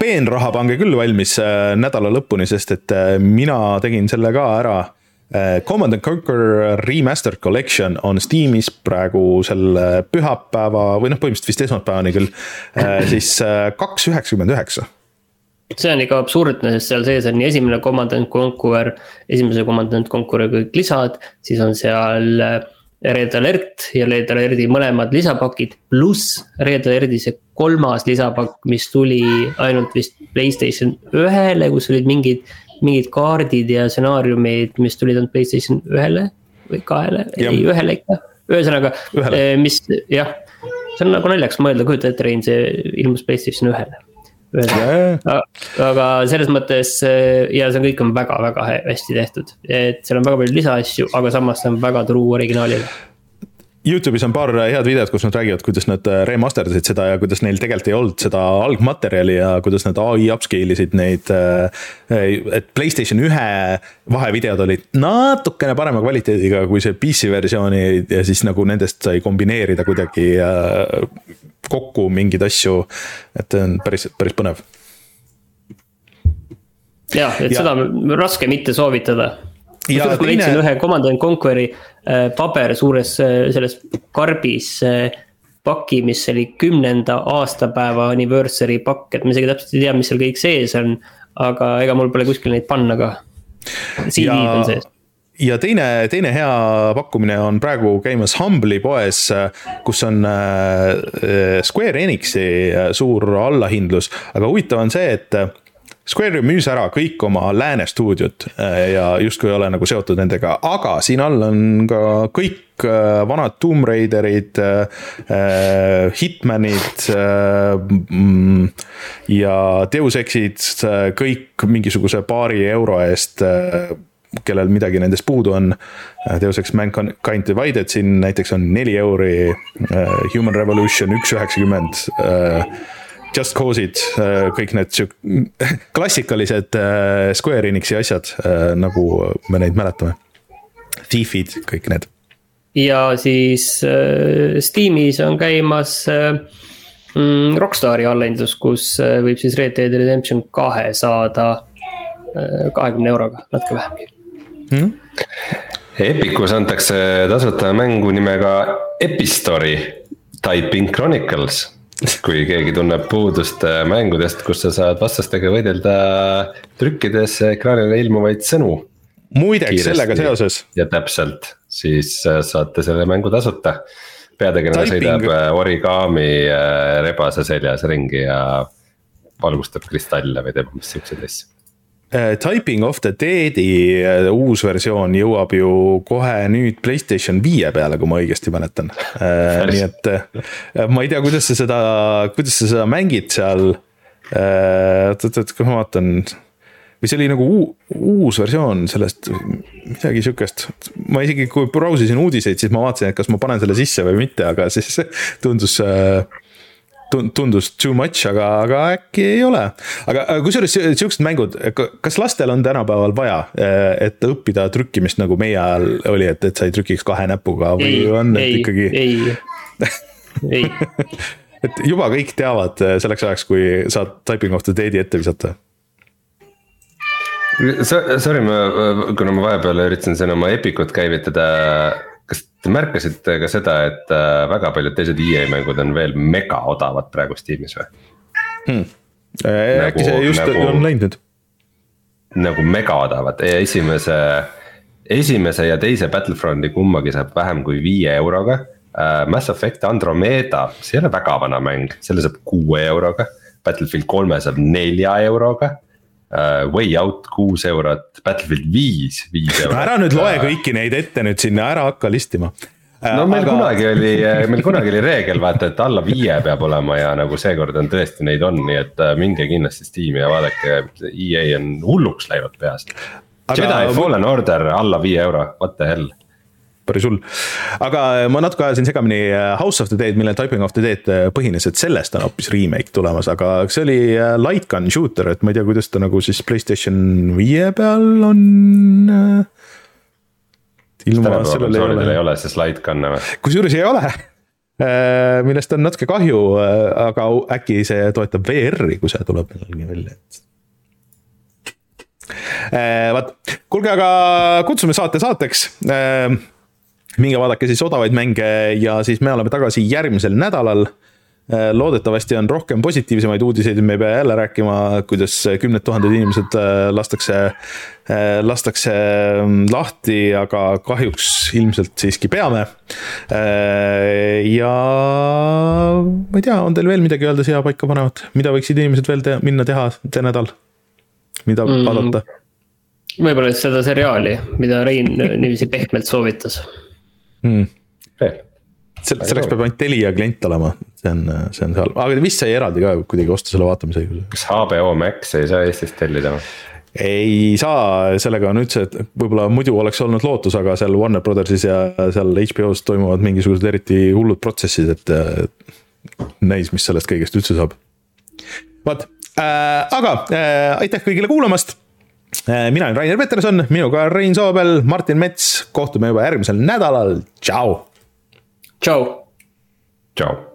Peenraha pange küll valmis äh, nädala lõpuni, sest et äh, mina tegin selle ka ära Command and Conquer Remastered Collection on Steamis praegu selle pühapäeva või noh, põhimõtteliselt vist esmaspäevani küll, eh, siis eh, kaks üheksakümmend üheksa. See on ikka absurdne, sest seal sees on nii esimene Command and Conquer, esimese Command and Conquer'i kõik lisad, siis on seal Red Alert ja Red Alerti mõlemad lisapakid, pluss Red Alerti see kolmas lisapakk, mis tuli ainult vist Playstation ühele, kus olid mingid mingid kaardid ja stsenaariumid, mis tulid ainult Playstation ühele või kahele, ei ühele ikka, ühesõnaga, eh, mis jah. see on nagu naljakas mõelda, kujuta ette, Rein, see ilmus Playstation ühele. aga selles mõttes eh, ja see kõik on väga-väga hästi tehtud, et seal on väga palju lisaasju, aga samas see on väga true originaalile Youtube'is on paar head videot, kus nad räägivad, kuidas nad äh, remasterdasid seda ja kuidas neil tegelikult ei olnud seda algmaterjali ja kuidas nad ai upscale isid neid. Äh, et Playstation ühe vahevideod olid natukene parema kvaliteediga kui see PC versiooni ja siis nagu nendest sai kombineerida kuidagi äh, kokku mingeid asju. et see on päris, päris põnev. jah, et ja. seda on raske mitte soovitada. Kusjuures ma leidsin ühe Command and Conquer'i äh, paber suures äh, selles karbis paki, mis oli kümnenda aastapäeva anniversary pakk, et ma isegi täpselt ei tea, mis seal kõik sees on. aga ega mul pole kuskil neid panna ka. CD-d on sees ja teine, teine hea pakkumine on praegu käimas Humble'i poes, kus on äh, Square Enixi äh, suur allahindlus, aga huvitav on see, et äh, Square müüs ära kõik oma lääne stuudiod ja justkui ei ole nagu seotud nendega, aga siin all on ka kõik vanad Tomb Raiderid, Hitmanid mm, ja Deus Exid, kõik mingisuguse paari euro eest kellel midagi nendest puudu on. Ex Mankind Divided siin näiteks on neli euri, äh, Human Revolution üks üheksakümmend. Äh, Just Cause'id, äh, kõik need siuk-, klassikalised Square Enixi asjad, nagu me neid mäletame. Thiefid, kõik need. ja siis Steamis on käimas mm, Rockstari allahindlus, kus võib siis Red Dead Redemption kahe saada kahekümne euroga, natuke vähemgi mm.. Epicus antakse tasuta mängu nimega Epistory Typing Chronicles kui keegi tunneb puudust äh, mängudest, kus sa saad vastastega võidelda trükkides ekraanile ilmuvaid sõnu. muideks sellega seoses. ja täpselt, siis äh, saate selle mängu tasuta. peategelane sõidab äh, origami rebase seljas ringi ja valgustab kristalle või teeb umbes siukseid asju Typing of the Dead'i uh, uus versioon jõuab ju kohe nüüd Playstation viie peale, kui ma õigesti mäletan uh,. nii et ma ei tea, kuidas sa seda, kuidas sa seda mängid seal. oot, oot, oot, ma vaatan. või see oli nagu uus versioon sellest, midagi sihukest. ma isegi, kui brausisin uudiseid, siis ma vaatasin, et kas ma panen selle sisse või mitte, aga siis tundus äh, tundus too much, aga, aga äkki ei ole. aga kusjuures siuksed mängud, kas lastel on tänapäeval vaja, et õppida trükkimist nagu meie ajal oli, et, et sa ei trükiks kahe näpuga või ei, on ei, ikkagi? ei, ei et juba kõik teavad selleks ajaks, kui saad typing of the day'di ette visata Sorry, ma, kuna ma vahepeal üritasin siin oma Epicut käivitada te märkasite ka seda, et äh, väga paljud teised EA mängud on veel mega odavad praegu Steamis või hmm.? Äh, äkki see just nagu, on läinud nüüd? nagu mega odavad, esimese, esimese ja teise Battlefronti kummagi saab vähem kui viie euroga uh,. Mass Effect Andromeda, see ei ole väga vana mäng, selle saab kuue euroga. Battlefield kolme saab nelja euroga. Way Out kuus eurot, Battlefield viis, viis eurot. ära nüüd loe kõiki neid ette nüüd sinna, ära hakka listima äh, no meil aga... kunagi oli, äh, meil kunagi oli reegel vaata, et alla viie peab olema ja nagu seekord on tõesti neid on, nii et minge kindlasti Steam'i ja vaadake, EA on hulluks läinud peas. Jedi Fallen Order alla viie euro, what the hell päris hull. aga ma natuke ajasin segamini äh, House of the Dead, millel Typing of the Dead äh, põhines, et sellest on hoopis remake tulemas, aga see oli äh, light gun shooter, et ma ei tea, kuidas ta nagu siis Playstation viie peal on. ilma sellel ei ole. ei ole siis light gun'e või? kusjuures ei ole millest on natuke kahju, aga äkki see toetab VR-i, kui see tuleb millalgi välja, et vaat, kuulge, aga kutsume saate saateks minge vaadake siis odavaid mänge ja siis me oleme tagasi järgmisel nädalal. Äh, loodetavasti on rohkem positiivsemaid uudiseid, me ei pea jälle rääkima, kuidas kümned tuhanded inimesed äh, lastakse, äh, lastakse mm, lahti, aga kahjuks ilmselt siiski peame. ja ma ei tea, on teil veel midagi öelda siia paika panevat, mida võiksid inimesed veel te minna teha see nädal? mida mm. vaadata? võib-olla seda seriaali, mida Rein niiviisi pehmelt soovitas mm.. veel. Selleks peab ainult Telia klient olema, see on, see on seal, aga vist sai eraldi ka kuidagi osta selle vaatamisõiguse. kas HBO Max ei saa Eestist tellida või? ei saa, sellega on üldse, et võib-olla muidu oleks olnud lootus, aga seal Warner Brothersis ja seal HBO-s toimuvad mingisugused eriti hullud protsessid, et näis, mis sellest kõigest üldse saab. vot äh,, aga äh, aitäh kõigile kuulamast mina olen Rainer Peterson, minuga on Rein Soobel, Martin Mets, kohtume juba järgmisel nädalal, tšau. tšau. tšau